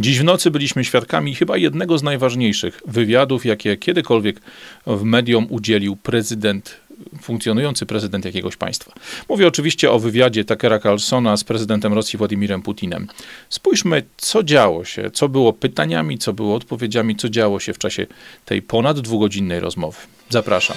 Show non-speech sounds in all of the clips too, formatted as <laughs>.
Dziś w nocy byliśmy świadkami chyba jednego z najważniejszych wywiadów, jakie kiedykolwiek w medium udzielił prezydent funkcjonujący prezydent jakiegoś państwa. Mówię oczywiście o wywiadzie Takera Carlsona z prezydentem Rosji Władimirem Putinem. Spójrzmy, co działo się, co było pytaniami, co było odpowiedziami, co działo się w czasie tej ponad dwugodzinnej rozmowy. Zapraszam.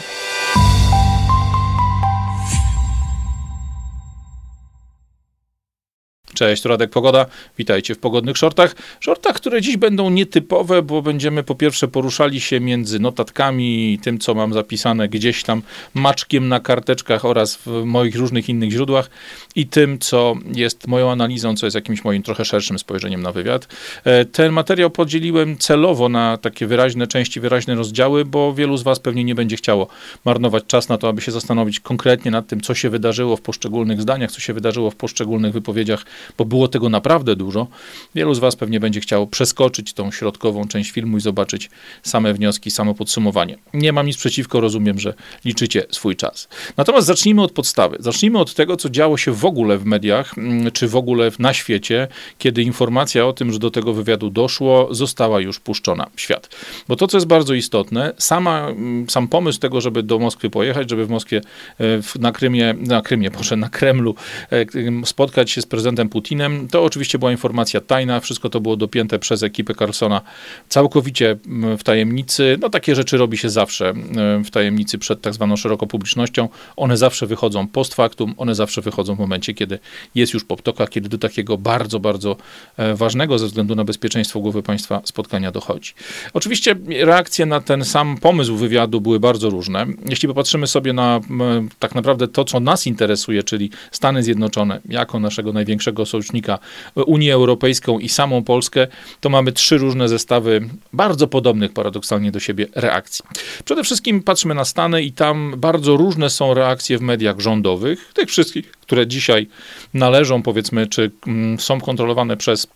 Cześć, Radek Pogoda. Witajcie w pogodnych shortach. Shortach, które dziś będą nietypowe, bo będziemy po pierwsze poruszali się między notatkami, tym, co mam zapisane gdzieś tam maczkiem na karteczkach oraz w moich różnych innych źródłach i tym, co jest moją analizą, co jest jakimś moim trochę szerszym spojrzeniem na wywiad. E, ten materiał podzieliłem celowo na takie wyraźne części, wyraźne rozdziały, bo wielu z Was pewnie nie będzie chciało marnować czas na to, aby się zastanowić konkretnie nad tym, co się wydarzyło w poszczególnych zdaniach, co się wydarzyło w poszczególnych wypowiedziach bo było tego naprawdę dużo. Wielu z Was pewnie będzie chciało przeskoczyć tą środkową część filmu i zobaczyć same wnioski, samo podsumowanie. Nie mam nic przeciwko, rozumiem, że liczycie swój czas. Natomiast zacznijmy od podstawy. Zacznijmy od tego, co działo się w ogóle w mediach, mm, czy w ogóle na świecie, kiedy informacja o tym, że do tego wywiadu doszło, została już puszczona w świat. Bo to, co jest bardzo istotne, sama, mm, sam pomysł tego, żeby do Moskwy pojechać, żeby w Moskwie, e, na Krymie, na Krymie, <laughs> proszę, na Kremlu e, spotkać się z prezydentem Putinem. To oczywiście była informacja tajna, wszystko to było dopięte przez ekipę Carlsona całkowicie w tajemnicy. No takie rzeczy robi się zawsze w tajemnicy przed tak zwaną szeroką publicznością. One zawsze wychodzą post factum, one zawsze wychodzą w momencie, kiedy jest już po ptokach, kiedy do takiego bardzo, bardzo e, ważnego ze względu na bezpieczeństwo głowy państwa spotkania dochodzi. Oczywiście reakcje na ten sam pomysł wywiadu były bardzo różne. Jeśli popatrzymy sobie na tak naprawdę to, co nas interesuje, czyli Stany Zjednoczone jako naszego największego sojusznika Unię Europejską i samą Polskę, to mamy trzy różne zestawy bardzo podobnych paradoksalnie do siebie reakcji. Przede wszystkim patrzmy na Stany i tam bardzo różne są reakcje w mediach rządowych, tych wszystkich, które dzisiaj należą, powiedzmy, czy mm, są kontrolowane przez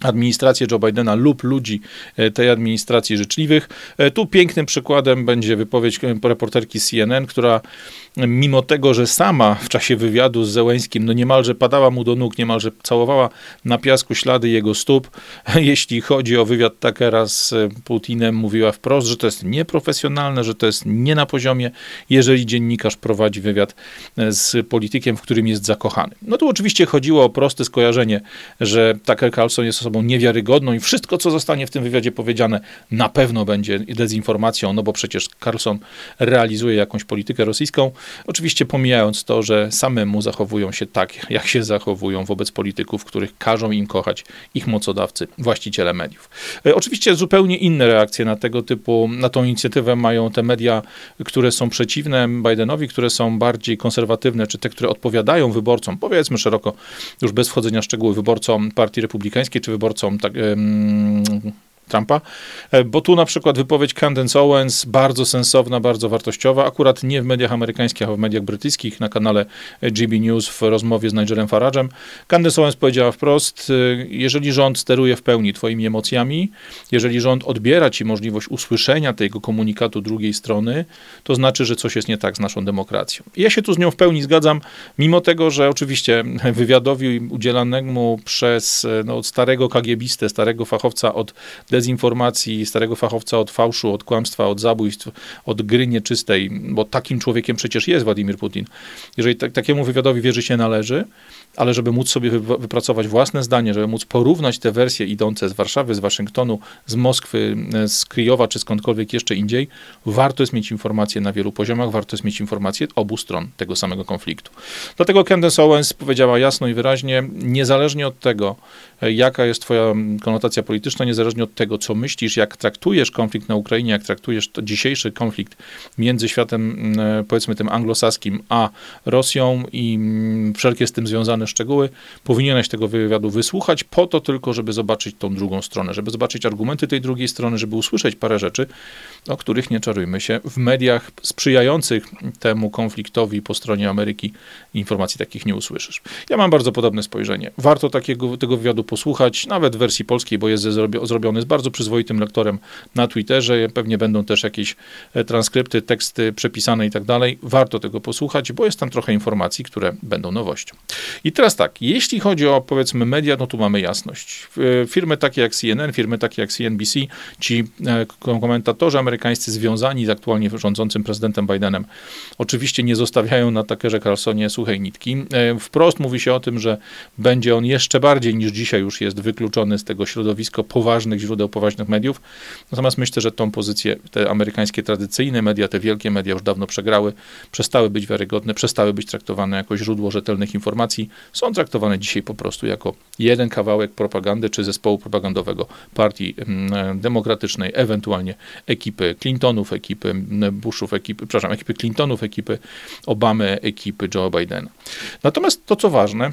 administrację Joe Bidena lub ludzi e, tej administracji życzliwych. E, tu pięknym przykładem będzie wypowiedź reporterki CNN, która mimo tego, że sama w czasie wywiadu z Zełęskim no niemalże padała mu do nóg, niemalże całowała na piasku ślady jego stóp, <laughs> jeśli chodzi o wywiad Takera z Putinem, mówiła wprost, że to jest nieprofesjonalne, że to jest nie na poziomie, jeżeli dziennikarz prowadzi wywiad e, z politykiem, w którym jest zakochany. No tu oczywiście chodziło o proste skojarzenie, że Tucker Carlson jest osobą niewiarygodną i wszystko, co zostanie w tym wywiadzie powiedziane, na pewno będzie dezinformacją, no bo przecież Carlson realizuje jakąś politykę rosyjską. Oczywiście pomijając to, że samemu zachowują się tak, jak się zachowują wobec polityków, których każą im kochać ich mocodawcy, właściciele mediów. E, oczywiście zupełnie inne reakcje na tego typu, na tą inicjatywę mają te media, które są przeciwne Bidenowi, które są bardziej konserwatywne, czy te, które odpowiadają wyborcom, powiedzmy szeroko, już bez wchodzenia w szczegóły, wyborcom Partii Republikańskiej, czy wyborcom tak, Trumpa, e, bo tu na przykład wypowiedź Candace Owens, bardzo sensowna, bardzo wartościowa, akurat nie w mediach amerykańskich, a w mediach brytyjskich, na kanale GB News w rozmowie z Nigelem Farage'em. Candace Owens powiedziała wprost, e, jeżeli rząd steruje w pełni twoimi emocjami, jeżeli rząd odbiera ci możliwość usłyszenia tego komunikatu drugiej strony, to znaczy, że coś jest nie tak z naszą demokracją. ja się tu z nią w pełni zgadzam, mimo tego, że oczywiście <laughs> wywiadowi udzielanemu przez e, no, starego kagiebistę, starego fachowca od dezinformacji, starego fachowca od fałszu, od kłamstwa, od zabójstw, od gry nieczystej, bo takim człowiekiem przecież jest Władimir Putin. Jeżeli tak, takiemu wywiadowi wierzy się należy, ale żeby móc sobie wypracować własne zdanie, żeby móc porównać te wersje idące z Warszawy, z Waszyngtonu, z Moskwy, z Kryjowa czy skądkolwiek jeszcze indziej, warto jest mieć informacje na wielu poziomach, warto jest mieć informacje obu stron tego samego konfliktu. Dlatego Candace Owens powiedziała jasno i wyraźnie, niezależnie od tego, jaka jest twoja konotacja polityczna, niezależnie od tego, co myślisz, jak traktujesz konflikt na Ukrainie, jak traktujesz dzisiejszy konflikt między światem, powiedzmy tym anglosaskim, a Rosją i wszelkie z tym związane szczegóły, powinieneś tego wywiadu wysłuchać po to tylko, żeby zobaczyć tą drugą stronę, żeby zobaczyć argumenty tej drugiej strony, żeby usłyszeć parę rzeczy, o których nie czarujmy się. W mediach sprzyjających temu konfliktowi po stronie Ameryki informacji takich nie usłyszysz. Ja mam bardzo podobne spojrzenie. Warto takiego, tego wywiadu posłuchać, nawet w wersji polskiej, bo jest zrobiony z bardzo przyzwoitym lektorem na Twitterze. Pewnie będą też jakieś e, transkrypty, teksty przepisane i tak dalej. Warto tego posłuchać, bo jest tam trochę informacji, które będą nowością. I I teraz tak, jeśli chodzi o powiedzmy media, no tu mamy jasność. Firmy takie jak CNN, firmy takie jak CNBC, ci e, komentatorzy amerykańscy związani z aktualnie rządzącym prezydentem Bidenem, oczywiście nie zostawiają na Tuckerze Carlsonie suchej nitki. E, wprost mówi się o tym, że będzie on jeszcze bardziej niż dzisiaj już jest wykluczony z tego środowiska poważnych źródeł, poważnych mediów. Natomiast myślę, że tą pozycję te amerykańskie tradycyjne media, te wielkie media już dawno przegrały, przestały być wiarygodne, przestały być traktowane jako źródło rzetelnych informacji. Są traktowane dzisiaj po prostu jako jeden kawałek propagandy czy zespołu propagandowego partii mm, demokratycznej, ewentualnie ekipy Clintonów, ekipy Bushów, ekipy, przepraszam, ekipy Clintonów, ekipy Obamy, ekipy Joe Bidena. Natomiast to, co ważne,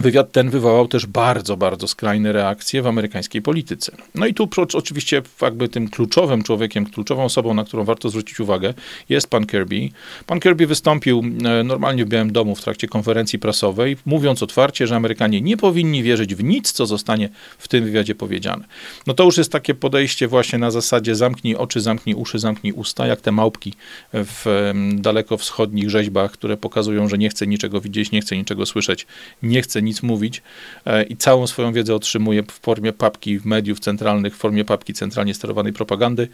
Wywiad ten wywołał też bardzo, bardzo skrajne reakcje w amerykańskiej polityce. No i tu oczywiście jakby tym kluczowym człowiekiem, kluczową osobą, na którą warto zwrócić uwagę, jest pan Kirby. Pan Kirby wystąpił e, normalnie w Białym Domu w trakcie konferencji prasowej, mówiąc otwarcie, że Amerykanie nie powinni wierzyć w nic, co zostanie w tym wywiadzie powiedziane. No to już jest takie podejście właśnie na zasadzie zamknij oczy, zamknij uszy, zamknij usta, jak te małpki w daleko wschodnich rzeźbach, które pokazują, że nie chce niczego widzieć, nie chce niczego słyszeć, nie chce nic mówić e, i całą swoją wiedzę otrzymuje w formie papki mediów centralnych, w formie papki centralnie sterowanej propagandy.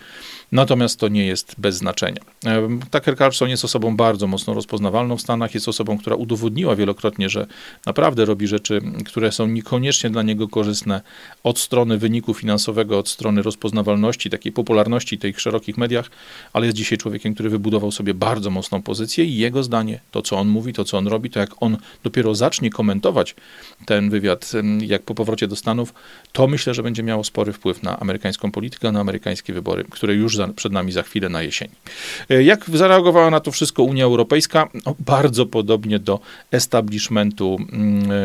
Natomiast to nie jest bez znaczenia. E, Tucker Carlson jest osobą bardzo mocno rozpoznawalną w Stanach, jest osobą, która udowodniła wielokrotnie, że naprawdę robi rzeczy, które są niekoniecznie dla niego korzystne od strony wyniku finansowego, od strony rozpoznawalności, takiej popularności w tych szerokich mediach, ale jest dzisiaj człowiekiem, który wybudował sobie bardzo mocną pozycję i jego zdanie, to co on mówi, to co on robi, to jak on dopiero zacznie komentować ten wywiad, jak po powrocie do Stanów, to myślę, że będzie miało spory wpływ na amerykańską politykę, na amerykańskie wybory, które już za, przed nami za chwilę na jesieni. E, jak zareagowała na to wszystko Unia Europejska? No, bardzo podobnie do establishmentu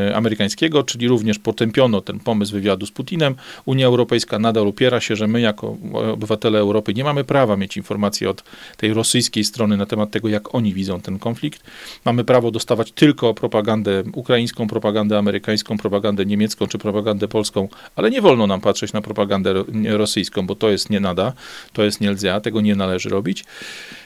e, amerykańskiego, czyli również potępiono ten pomysł wywiadu z Putinem. Unia Europejska nadal upiera się, że my jako obywatele Europy nie mamy prawa mieć informacji od tej rosyjskiej strony na temat tego, jak oni widzą ten konflikt. Mamy prawo dostawać tylko propagandę ukraińską, propagandę amerykańską, propagandę niemiecką czy propagandę polską, ale nie wolno nam patrzeć na propagandę rosyjską, bo to jest nie nada, to jest nie tego nie należy robić.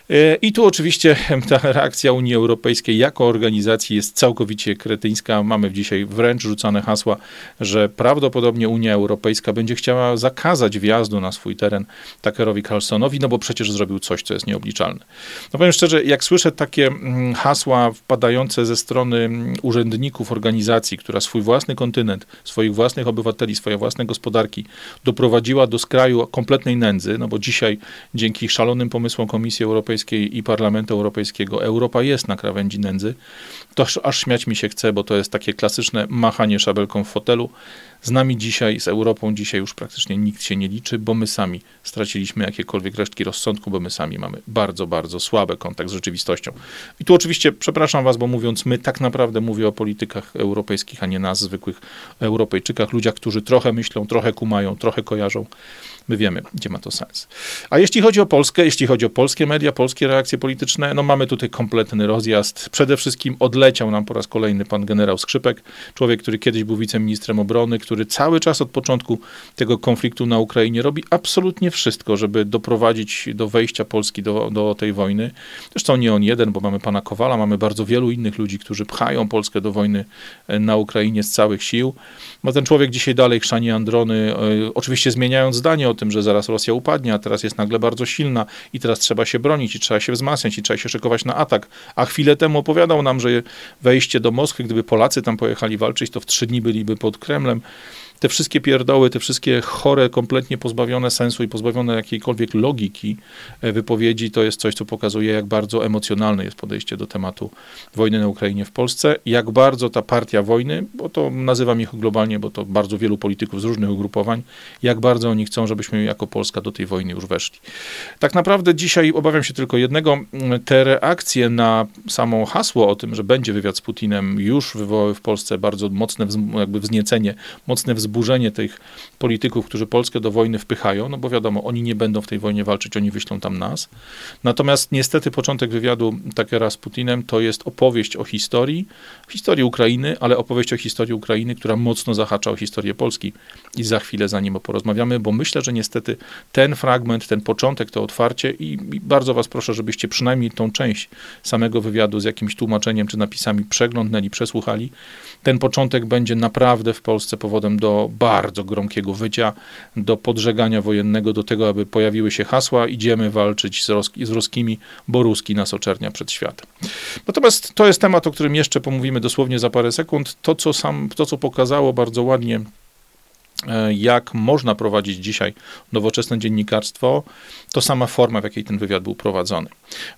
E, I tu oczywiście ta reakcja Unii Europejskiej jako organizacji jest całkowicie kretyńska. Mamy dzisiaj wręcz rzucane hasła, że prawdopodobnie Unia Europejska będzie chciała zakazać wjazdu na swój teren Tuckerowi Carlsonowi, no bo przecież zrobił coś, co jest nieobliczalne. No powiem szczerze, jak słyszę takie mm, hasła wpadające ze strony mm, urzędników organizacji, która swój własny kontynent, swoich własnych obywateli, swoje własne gospodarki doprowadziła do skraju kompletnej nędzy, no bo dzisiaj dzięki szalonym pomysłom Komisji Europejskiej Europejskiej i Parlamentu Europejskiego Europa jest na krawędzi nędzy, to aż śmiać mi się chce, bo to jest takie klasyczne machanie szabelką w fotelu. Z nami dzisiaj, z Europą dzisiaj już praktycznie nikt się nie liczy, bo my sami straciliśmy jakiekolwiek resztki rozsądku, bo my sami mamy bardzo, bardzo słaby kontakt z rzeczywistością. I tu oczywiście przepraszam was, bo mówiąc my, tak naprawdę mówię o politykach europejskich, a nie nas, zwykłych Europejczykach, ludziach, którzy trochę myślą, trochę kumają, trochę kojarzą. My wiemy, gdzie ma to sens. A jeśli chodzi o Polskę, jeśli chodzi o polskie media, polskie reakcje polityczne, no mamy tutaj kompletny rozjazd. Przede wszystkim odleciał nam po raz kolejny pan generał Skrzypek, człowiek, który kiedyś był wiceministrem obrony, który cały czas od początku tego konfliktu na Ukrainie robi absolutnie wszystko, żeby doprowadzić do wejścia Polski do, do tej wojny. Zresztą nie on jeden, bo mamy pana Kowala, mamy bardzo wielu innych ludzi, którzy pchają Polskę do wojny e, na Ukrainie z całych sił. No ten człowiek dzisiaj dalej chrzani androny, e, oczywiście zmieniając zdanie o tym, że zaraz Rosja upadnie, a teraz jest nagle bardzo silna i teraz trzeba się bronić i trzeba się wzmacniać i trzeba się szykować na atak. A chwilę temu opowiadał nam, że wejście do Moskwy, gdyby Polacy tam pojechali walczyć, to w trzy dni byliby pod Kremlem te wszystkie pierdoły, te wszystkie chore, kompletnie pozbawione sensu i pozbawione jakiejkolwiek logiki e, wypowiedzi, to jest coś, co pokazuje, jak bardzo emocjonalne jest podejście do tematu wojny na Ukrainie w Polsce, jak bardzo ta partia wojny, bo to nazywam ich globalnie, bo to bardzo wielu polityków z różnych ugrupowań, jak bardzo oni chcą, żebyśmy jako Polska do tej wojny już weszli. Tak naprawdę dzisiaj obawiam się tylko jednego, te reakcje na samo hasło o tym, że będzie wywiad z Putinem, już wywołały w Polsce bardzo mocne jakby wzniecenie, mocne wzbudzenie wzburzenie tych polityków, którzy Polskę do wojny wpychają, no bo wiadomo, oni nie będą w tej wojnie walczyć, oni wyślą tam nas. Natomiast niestety początek wywiadu Takera z Putinem to jest opowieść o historii, historii Ukrainy, ale opowieść o historii Ukrainy, która mocno zahacza o historię Polski. I za chwilę za nim porozmawiamy, bo myślę, że niestety ten fragment, ten początek, to otwarcie i, i bardzo was proszę, żebyście przynajmniej tą część samego wywiadu z jakimś tłumaczeniem czy napisami przeglądnęli, przesłuchali. Ten początek będzie naprawdę w Polsce powodem do bardzo gromkiego wycia, do podżegania wojennego, do tego, aby pojawiły się hasła, idziemy walczyć z, Ros z ruskimi, bo Ruski nas oczernia przed światem. Natomiast to jest temat, o którym jeszcze pomówimy dosłownie za parę sekund. To, co, sam, to, co pokazało bardzo ładnie e, jak można prowadzić dzisiaj nowoczesne dziennikarstwo, to sama forma, w jakiej ten wywiad był prowadzony.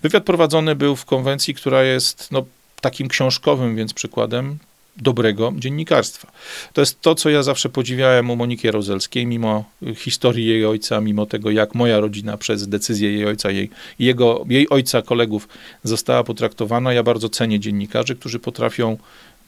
Wywiad prowadzony był w konwencji, która jest no, takim książkowym więc przykładem dobrego dziennikarstwa. To jest to, co ja zawsze podziwiałem u Moniki Jaruzelskiej, mimo historii jej ojca, mimo tego, jak moja rodzina przez decyzję jej ojca, jej, jego, jej ojca, kolegów została potraktowana. Ja bardzo cenię dziennikarzy, którzy potrafią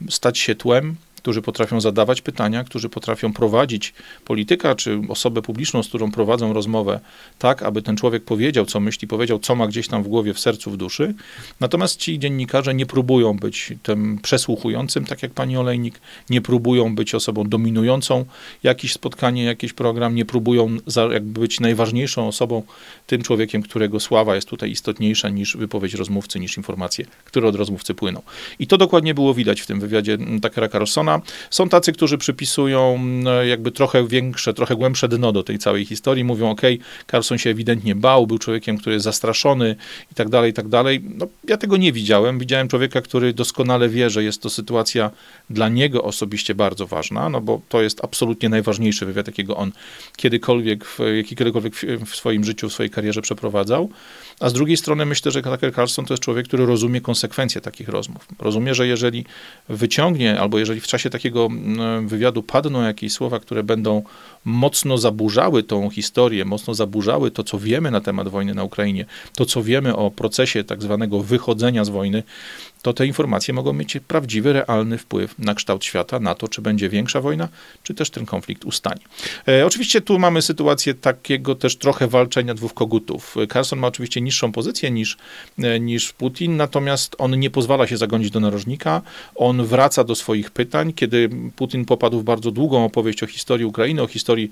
stać się tłem, którzy potrafią zadawać pytania, którzy potrafią prowadzić polityka czy osobę publiczną, z którą prowadzą rozmowę, tak, aby ten człowiek powiedział, co myśli, powiedział, co ma gdzieś tam w głowie, w sercu, w duszy. Natomiast ci dziennikarze nie próbują być tym przesłuchującym, tak jak pani Olejnik, nie próbują być osobą dominującą jakieś spotkanie, jakiś program, nie próbują za, jakby być najważniejszą osobą, tym człowiekiem, którego sława jest tutaj istotniejsza niż wypowiedź rozmówcy, niż informacje, które od rozmówcy płyną. I to dokładnie było widać w tym wywiadzie Takera Carlsona. Są tacy, którzy przypisują mm, jakby trochę większe, trochę głębsze dno do tej całej historii. Mówią, ok, Carlson się ewidentnie bał, był człowiekiem, który jest zastraszony i tak dalej, i tak dalej. No, ja tego nie widziałem. Widziałem człowieka, który doskonale wie, że jest to sytuacja dla niego osobiście bardzo ważna, no bo to jest absolutnie najważniejszy wywiad, jakiego on kiedykolwiek, jakikolwiek w swoim życiu, w swojej karierze przeprowadzał. A z drugiej strony myślę, że Tucker Carlson to jest człowiek, który rozumie konsekwencje takich rozmów. Rozumie, że jeżeli wyciągnie, albo jeżeli w czasie takiego mm, wywiadu padną jakieś słowa, które będą mocno zaburzały tą historię, mocno zaburzały to, co wiemy na temat wojny na Ukrainie, to, co wiemy o procesie tak zwanego wychodzenia z wojny, to te informacje mogą mieć prawdziwy, realny wpływ na kształt świata, na to, czy będzie większa wojna, czy też ten konflikt ustanie. E, oczywiście tu mamy sytuację takiego też trochę walczenia dwóch kogutów. Carson ma oczywiście niższą pozycję niż, e, niż Putin, natomiast on nie pozwala się zagonić do narożnika, on wraca do swoich pytań, kiedy Putin popadł w bardzo długą opowieść o historii Ukrainy, o historii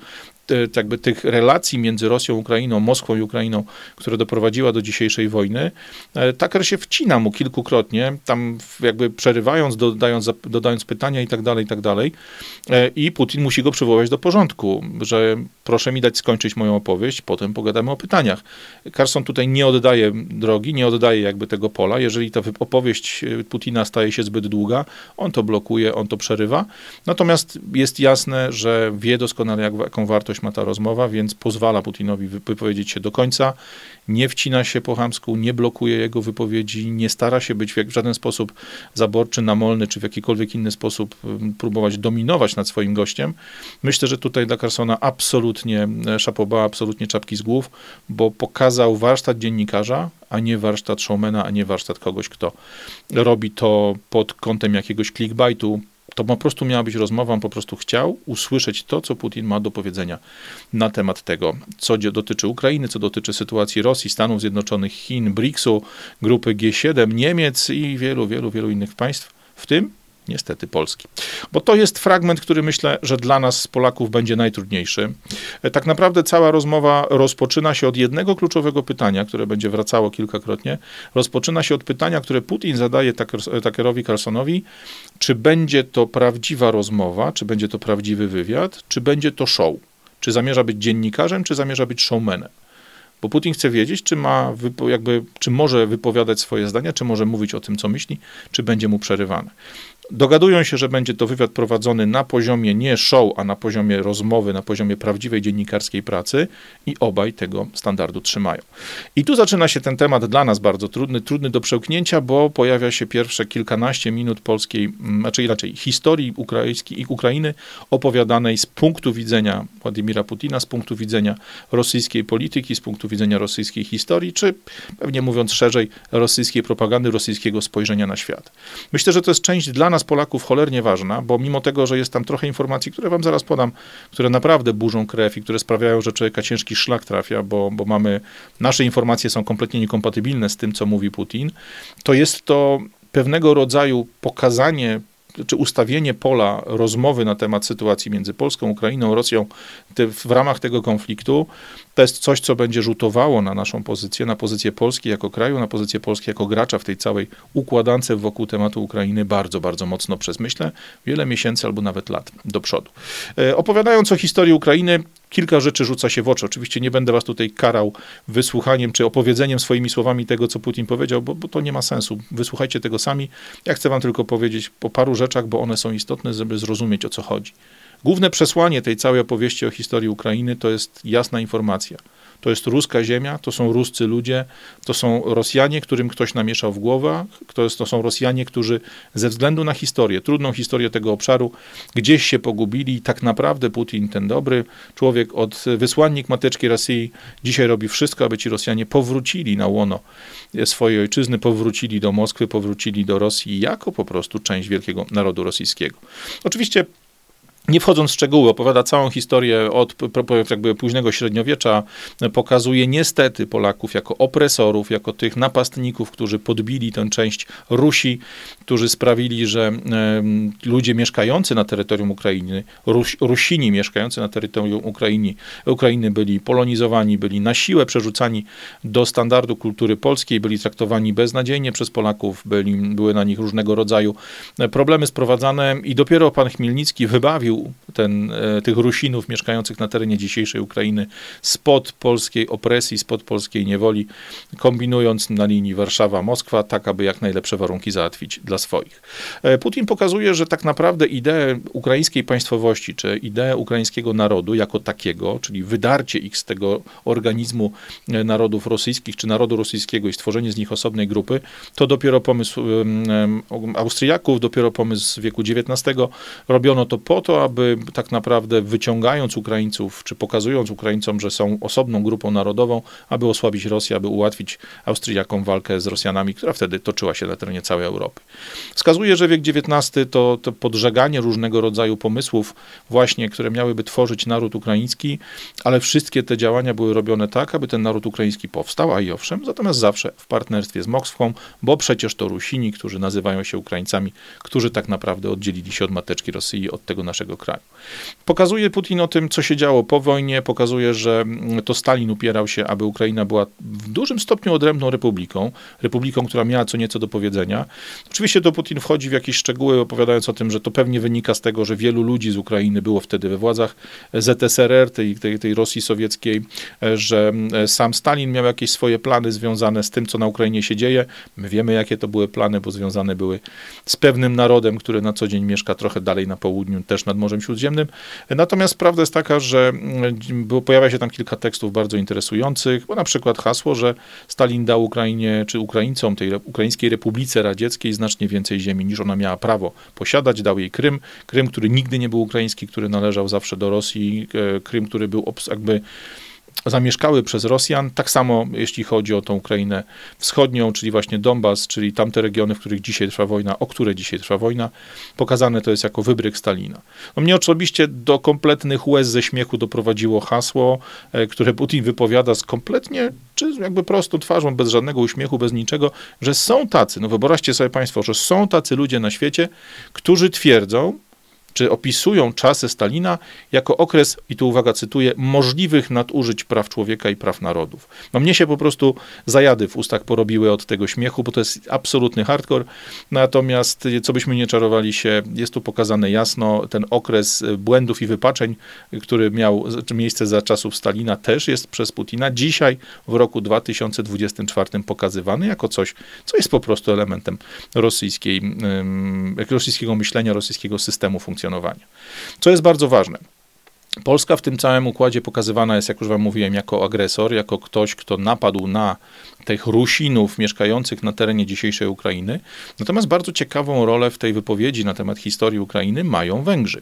jakby tych relacji między Rosją, Ukrainą, Moskwą i Ukrainą, która doprowadziła do dzisiejszej wojny, e, Tucker się wcina mu kilkukrotnie, tam jakby przerywając, dodając, dodając pytania i tak dalej, i tak dalej. E, I Putin musi go przywołać do porządku, że proszę mi dać skończyć moją opowieść, potem pogadamy o pytaniach. Carson tutaj nie oddaje drogi, nie oddaje jakby tego pola. Jeżeli ta opowieść e, Putina staje się zbyt długa, on to blokuje, on to przerywa. Natomiast jest jasne, że wie doskonale, jak, jaką wartość ma ta rozmowa, więc pozwala Putinowi wypowiedzieć się do końca, nie wcina się po chamsku, nie blokuje jego wypowiedzi, nie stara się być w żaden sposób zaborczy, namolny, czy w jakikolwiek inny sposób próbować dominować nad swoim gościem. Myślę, że tutaj dla Carsona absolutnie e, szapoba, absolutnie czapki z głów, bo pokazał warsztat dziennikarza, a nie warsztat showmana, a nie warsztat kogoś, kto robi to pod kątem jakiegoś clickbaitu, to po prostu miała być rozmowa, on po prostu chciał usłyszeć to, co Putin ma do powiedzenia na temat tego, co dotyczy Ukrainy, co dotyczy sytuacji Rosji, Stanów Zjednoczonych, Chin, BRICS-u, grupy G7, Niemiec i wielu, wielu, wielu innych państw, w tym niestety Polski. Bo to jest fragment, który myślę, że dla nas, Polaków, będzie najtrudniejszy. E, tak naprawdę cała rozmowa rozpoczyna się od jednego kluczowego pytania, które będzie wracało kilkakrotnie. Rozpoczyna się od pytania, które Putin zadaje Tuckerowi Carlsonowi, czy będzie to prawdziwa rozmowa, czy będzie to prawdziwy wywiad, czy będzie to show. Czy zamierza być dziennikarzem, czy zamierza być showmanem. Bo Putin chce wiedzieć, czy, ma, jakby, czy może wypowiadać swoje zdania, czy może mówić o tym, co myśli, czy będzie mu przerywane. Dogadują się, że będzie to wywiad prowadzony na poziomie nie show, a na poziomie rozmowy, na poziomie prawdziwej dziennikarskiej pracy i obaj tego standardu trzymają. I tu zaczyna się ten temat dla nas bardzo trudny, trudny do przełknięcia, bo pojawia się pierwsze kilkanaście minut polskiej, mm, znaczy raczej historii ukraińskiej i Ukrainy opowiadanej z punktu widzenia Władimira Putina, z punktu widzenia rosyjskiej polityki, z punktu widzenia rosyjskiej historii, czy pewnie mówiąc szerzej, rosyjskiej propagandy, rosyjskiego spojrzenia na świat. Myślę, że to jest część dla nas Polaków cholernie ważna, bo mimo tego, że jest tam trochę informacji, które wam zaraz podam, które naprawdę burzą krew i które sprawiają, że człowieka ciężki szlak trafia, bo, bo mamy, nasze informacje są kompletnie niekompatybilne z tym, co mówi Putin, to jest to pewnego rodzaju pokazanie czy ustawienie pola rozmowy na temat sytuacji między Polską, Ukrainą, Rosją w ramach tego konfliktu, to jest coś, co będzie rzutowało na naszą pozycję, na pozycję Polski jako kraju, na pozycję Polski jako gracza w tej całej układance wokół tematu Ukrainy bardzo, bardzo mocno przez, myślę, wiele miesięcy albo nawet lat do przodu. E, opowiadając o historii Ukrainy, kilka rzeczy rzuca się w oczy. Oczywiście nie będę was tutaj karał wysłuchaniem czy opowiedzeniem swoimi słowami tego, co Putin powiedział, bo, bo to nie ma sensu. Wysłuchajcie tego sami. Ja chcę wam tylko powiedzieć o paru rzeczach, bo one są istotne, żeby zrozumieć, o co chodzi. Główne przesłanie tej całej opowieści o historii Ukrainy to jest jasna informacja. To jest ruska ziemia, to są ruscy ludzie, to są Rosjanie, którym ktoś namieszał w jest, to są Rosjanie, którzy ze względu na historię, trudną historię tego obszaru, gdzieś się pogubili i tak naprawdę Putin, ten dobry człowiek, od wysłannik mateczki Rosji, dzisiaj robi wszystko, aby ci Rosjanie powrócili na łono swojej ojczyzny, powrócili do Moskwy, powrócili do Rosji jako po prostu część wielkiego narodu rosyjskiego. Oczywiście nie wchodząc w szczegóły, opowiada całą historię od jakby późnego średniowiecza, pokazuje niestety Polaków jako opresorów, jako tych napastników, którzy podbili tę część Rusi, którzy sprawili, że ludzie mieszkający na terytorium Ukrainy, Rus, Rusini mieszkający na terytorium Ukrainy, Ukrainy byli polonizowani, byli na siłę przerzucani do standardu kultury polskiej, byli traktowani beznadziejnie przez Polaków, byli, były na nich różnego rodzaju problemy sprowadzane i dopiero pan Chmielnicki wybawił ten, e, tych Rusinów mieszkających na terenie dzisiejszej Ukrainy spod polskiej opresji, spod polskiej niewoli, kombinując na linii Warszawa-Moskwa, tak aby jak najlepsze warunki załatwić dla swoich. E, Putin pokazuje, że tak naprawdę ideę ukraińskiej państwowości, czy ideę ukraińskiego narodu jako takiego, czyli wydarcie ich z tego organizmu e, narodów rosyjskich, czy narodu rosyjskiego i stworzenie z nich osobnej grupy, to dopiero pomysł Austriaków, dopiero pomysł z wieku XIX. Robiono to po to, aby tak naprawdę wyciągając Ukraińców, czy pokazując Ukraińcom, że są osobną grupą narodową, aby osłabić Rosję, aby ułatwić Austriakom walkę z Rosjanami, która wtedy toczyła się na terenie całej Europy. Wskazuje, że wiek XIX to, to podżeganie różnego rodzaju pomysłów, właśnie, które miałyby tworzyć naród ukraiński, ale wszystkie te działania były robione tak, aby ten naród ukraiński powstał, a i owszem, natomiast zawsze w partnerstwie z Moskwą, bo przecież to Rusini, którzy nazywają się Ukraińcami, którzy tak naprawdę oddzielili się od mateczki Rosji, od tego naszego kraju. Pokazuje Putin o tym, co się działo po wojnie, pokazuje, że mm, to Stalin upierał się, aby Ukraina była w dużym stopniu odrębną republiką, republiką, która miała co nieco do powiedzenia. Oczywiście to Putin wchodzi w jakieś szczegóły, opowiadając o tym, że to pewnie wynika z tego, że wielu ludzi z Ukrainy było wtedy we władzach ZSRR, tej, tej, tej Rosji sowieckiej, że mm, sam Stalin miał jakieś swoje plany związane z tym, co na Ukrainie się dzieje. My wiemy, jakie to były plany, bo związane były z pewnym narodem, który na co dzień mieszka trochę dalej na południu, też nad Morzem Śródziemnym. Natomiast prawda jest taka, że mm, pojawia się tam kilka tekstów bardzo interesujących, bo na przykład hasło, że Stalin dał Ukrainie, czy Ukraińcom, tej Ukraińskiej Republice Radzieckiej znacznie więcej ziemi niż ona miała prawo posiadać. Dał jej Krym, Krym, który nigdy nie był ukraiński, który należał zawsze do Rosji, e, Krym, który był jakby zamieszkały przez Rosjan. Tak samo jeśli chodzi o tą Ukrainę wschodnią, czyli właśnie Donbas, czyli tamte regiony, w których dzisiaj trwa wojna, o które dzisiaj trwa wojna, pokazane to jest jako wybryk Stalina. No mnie oczywiście do kompletnych łez ze śmiechu doprowadziło hasło, e, które Putin wypowiada z kompletnie, czy jakby prostą twarzą, bez żadnego uśmiechu, bez niczego, że są tacy, no wyobraźcie sobie państwo, że są tacy ludzie na świecie, którzy twierdzą, czy opisują czasy Stalina jako okres, i tu uwaga, cytuję, możliwych nadużyć praw człowieka i praw narodów. No mnie się po prostu zajady w ustach porobiły od tego śmiechu, bo to jest absolutny hardcore. Natomiast, co byśmy nie czarowali się, jest tu pokazane jasno, ten okres błędów i wypaczeń, który miał miejsce za czasów Stalina, też jest przez Putina dzisiaj w roku 2024 pokazywany jako coś, co jest po prostu elementem rosyjskiej, rosyjskiego myślenia, rosyjskiego systemu funkcjonowania funkcjonowania. Co jest bardzo ważne. Polska w tym całym układzie pokazywana jest, jak już wam mówiłem, jako agresor, jako ktoś, kto napadł na tych Rusinów mieszkających na terenie dzisiejszej Ukrainy. Natomiast bardzo ciekawą rolę w tej wypowiedzi na temat historii Ukrainy mają Węgrzy.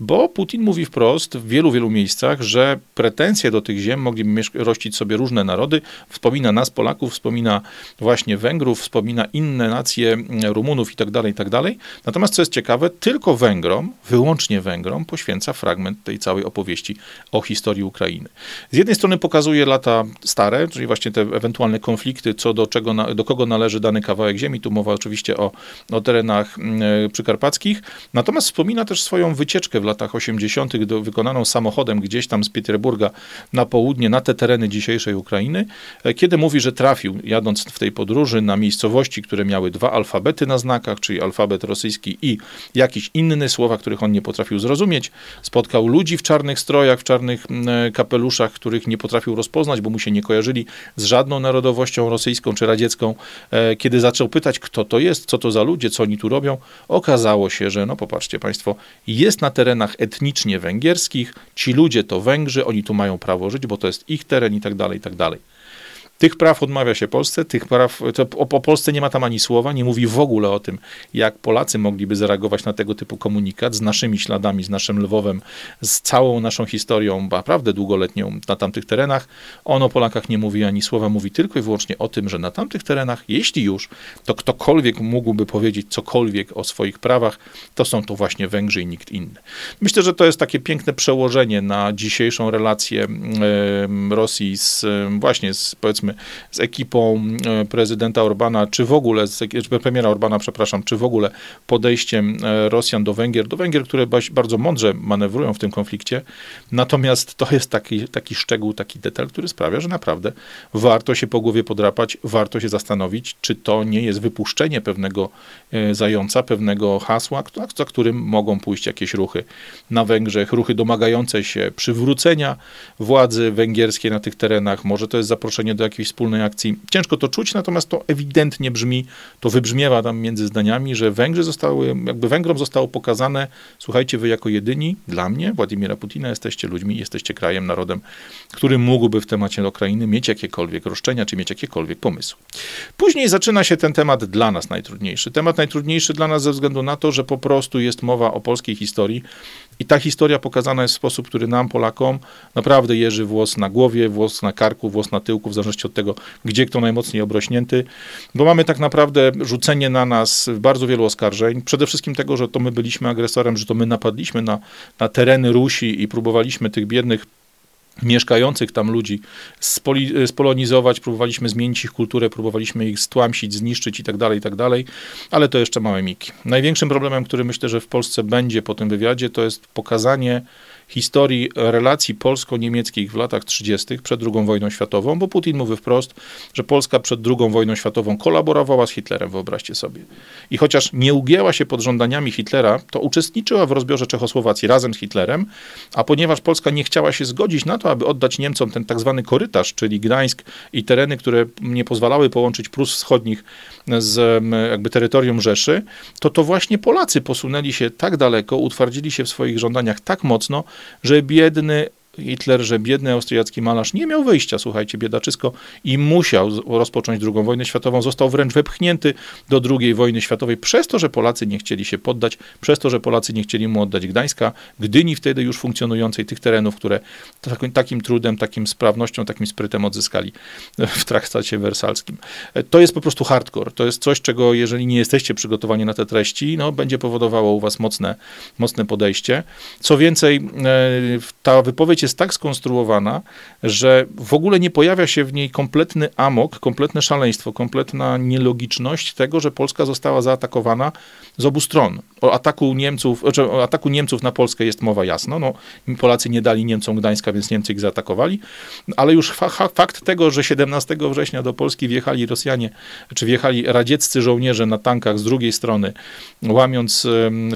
Bo Putin mówi wprost w wielu, wielu miejscach, że pretensje do tych ziem mogliby rościć sobie różne narody. Wspomina nas, Polaków, wspomina właśnie Węgrów, wspomina inne nacje, Rumunów itd., tak itd. Tak Natomiast co jest ciekawe, tylko Węgrom, wyłącznie Węgrom, poświęca fragment tej całej opowieści o historii Ukrainy. Z jednej strony pokazuje lata stare, czyli właśnie te ewentualne konflikty, co do, czego, do kogo należy dany kawałek ziemi. Tu mowa oczywiście o, o terenach e, przykarpackich. Natomiast wspomina też swoją wycieczkę w latach 80., wykonaną samochodem gdzieś tam z Pieterburga na południe, na te tereny dzisiejszej Ukrainy, e, kiedy mówi, że trafił, jadąc w tej podróży, na miejscowości, które miały dwa alfabety na znakach, czyli alfabet rosyjski i jakiś inny słowa, których on nie potrafił zrozumieć. Spotkał ludzi w czarnych strojach, w czarnych mm, e, kapeluszach, których nie potrafił rozpoznać, bo mu się nie kojarzyli z żadną narodowością rosyjską czy radziecką. E, kiedy zaczął pytać, kto to jest, co to za ludzie, co oni tu robią, okazało się, że, no popatrzcie Państwo, jest na terenach etnicznie węgierskich, ci ludzie to Węgrzy, oni tu mają prawo żyć, bo to jest ich teren i tak dalej, i tak dalej. Tych praw odmawia się Polsce, tych praw, to o, o, Polsce nie ma tam ani słowa, nie mówi w ogóle o tym, jak Polacy mogliby zareagować na tego typu komunikat z naszymi śladami, z naszym Lwowem, z całą naszą historią, naprawdę długoletnią na tamtych terenach. On o Polakach nie mówi ani słowa, mówi tylko i wyłącznie o tym, że na tamtych terenach, jeśli już, to ktokolwiek mógłby powiedzieć cokolwiek o swoich prawach, to są to właśnie Węgrzy i nikt inny. Myślę, że to jest takie piękne przełożenie na dzisiejszą relację Rosji z właśnie z powiedzmy z ekipą e, prezydenta Orbana, czy w ogóle, czy premiera Orbana, przepraszam, czy w ogóle podejściem e, Rosjan do Węgier, do Węgier, które bardzo mądrze manewrują w tym konflikcie. Natomiast to jest taki, taki szczegół, taki detal, który sprawia, że naprawdę warto się po głowie podrapać, warto się zastanowić, czy to nie jest wypuszczenie pewnego e, zająca, pewnego hasła, za którym mogą pójść jakieś ruchy na Węgrzech, ruchy domagające się przywrócenia władzy węgierskiej na tych terenach. Może to jest zaproszenie do jakiejś jakiejś wspólnej akcji. Ciężko to czuć, natomiast to ewidentnie brzmi, to wybrzmiewa tam między zdaniami, że Węgrzy zostały, jakby Węgrom zostało pokazane, słuchajcie, wy jako jedyni, dla mnie, Władimira Putina, jesteście ludźmi, jesteście krajem, narodem, który mógłby w temacie Ukrainy mieć jakiekolwiek roszczenia, czy mieć jakiekolwiek pomysły. Później zaczyna się ten temat dla nas najtrudniejszy. Temat najtrudniejszy dla nas ze względu na to, że po prostu jest mowa o polskiej historii i ta historia pokazana jest w sposób, który nam, Polakom, naprawdę jeży włos na głowie, włos na karku, włos na tyłku, w zależności od tego, gdzie kto najmocniej obrośnięty, bo mamy tak naprawdę rzucenie na nas bardzo wielu oskarżeń. Przede wszystkim tego, że to my byliśmy agresorem, że to my napadliśmy na, na tereny Rusi i próbowaliśmy tych biednych mieszkających tam ludzi spoli, spolonizować, próbowaliśmy zmienić ich kulturę, próbowaliśmy ich stłamsić, zniszczyć i tak dalej, i tak dalej, ale to jeszcze małe miki. Największym problemem, który myślę, że w Polsce będzie po tym wywiadzie, to jest pokazanie historii relacji polsko-niemieckich w latach 30. przed II wojną światową, bo Putin mówi wprost, że Polska przed II wojną światową kolaborowała z Hitlerem, wyobraźcie sobie. I chociaż nie ugięła się pod żądaniami Hitlera, to uczestniczyła w rozbiorze Czechosłowacji razem z Hitlerem, a ponieważ Polska nie chciała się zgodzić na to, aby oddać Niemcom ten tak zwany korytarz, czyli Gdańsk i tereny, które nie pozwalały połączyć Prus Wschodnich z jakby terytorium Rzeszy, to to właśnie Polacy posunęli się tak daleko, utwardzili się w swoich żądaniach tak mocno, że biedny Hitler, że biedny austriacki malarz nie miał wyjścia, słuchajcie, biedaczysko, i musiał rozpocząć II wojnę światową. Został wręcz wepchnięty do II wojny światowej przez to, że Polacy nie chcieli się poddać, przez to, że Polacy nie chcieli mu oddać Gdańska, Gdyni wtedy już funkcjonującej, tych terenów, które takim, takim trudem, takim sprawnością, takim sprytem odzyskali w traktacie wersalskim. To jest po prostu hardcore. To jest coś, czego jeżeli nie jesteście przygotowani na te treści, no, będzie powodowało u was mocne, mocne podejście. Co więcej, e, ta wypowiedź jest jest tak skonstruowana, że w ogóle nie pojawia się w niej kompletny amok, kompletne szaleństwo, kompletna nielogiczność tego, że Polska została zaatakowana z obu stron. O ataku Niemców, o ataku Niemców na Polskę jest mowa jasno. No, Polacy nie dali Niemcom Gdańska, więc Niemcy ich zaatakowali, ale już fa fakt tego, że 17 września do Polski wjechali Rosjanie, czy wjechali radzieccy żołnierze na tankach z drugiej strony, łamiąc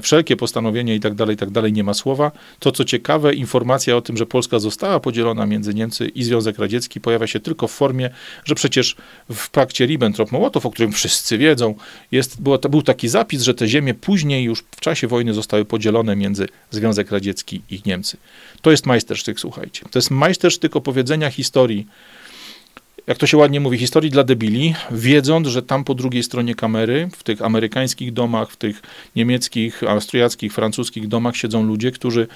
wszelkie postanowienia i tak dalej, i tak dalej, nie ma słowa. To, co ciekawe, informacja o tym, że Polska Polska została podzielona między Niemcy i Związek Radziecki, pojawia się tylko w formie, że przecież w pakcie Ribbentrop-Mołotow, o którym wszyscy wiedzą, jest, było, był taki zapis, że te ziemie później już w czasie wojny zostały podzielone między Związek Radziecki i Niemcy. To jest majstersztyk, słuchajcie. To jest majstersztyk opowiedzenia historii jak to się ładnie mówi, historii dla debili, wiedząc, że tam po drugiej stronie kamery, w tych amerykańskich domach, w tych niemieckich, austriackich, francuskich domach siedzą ludzie, którzy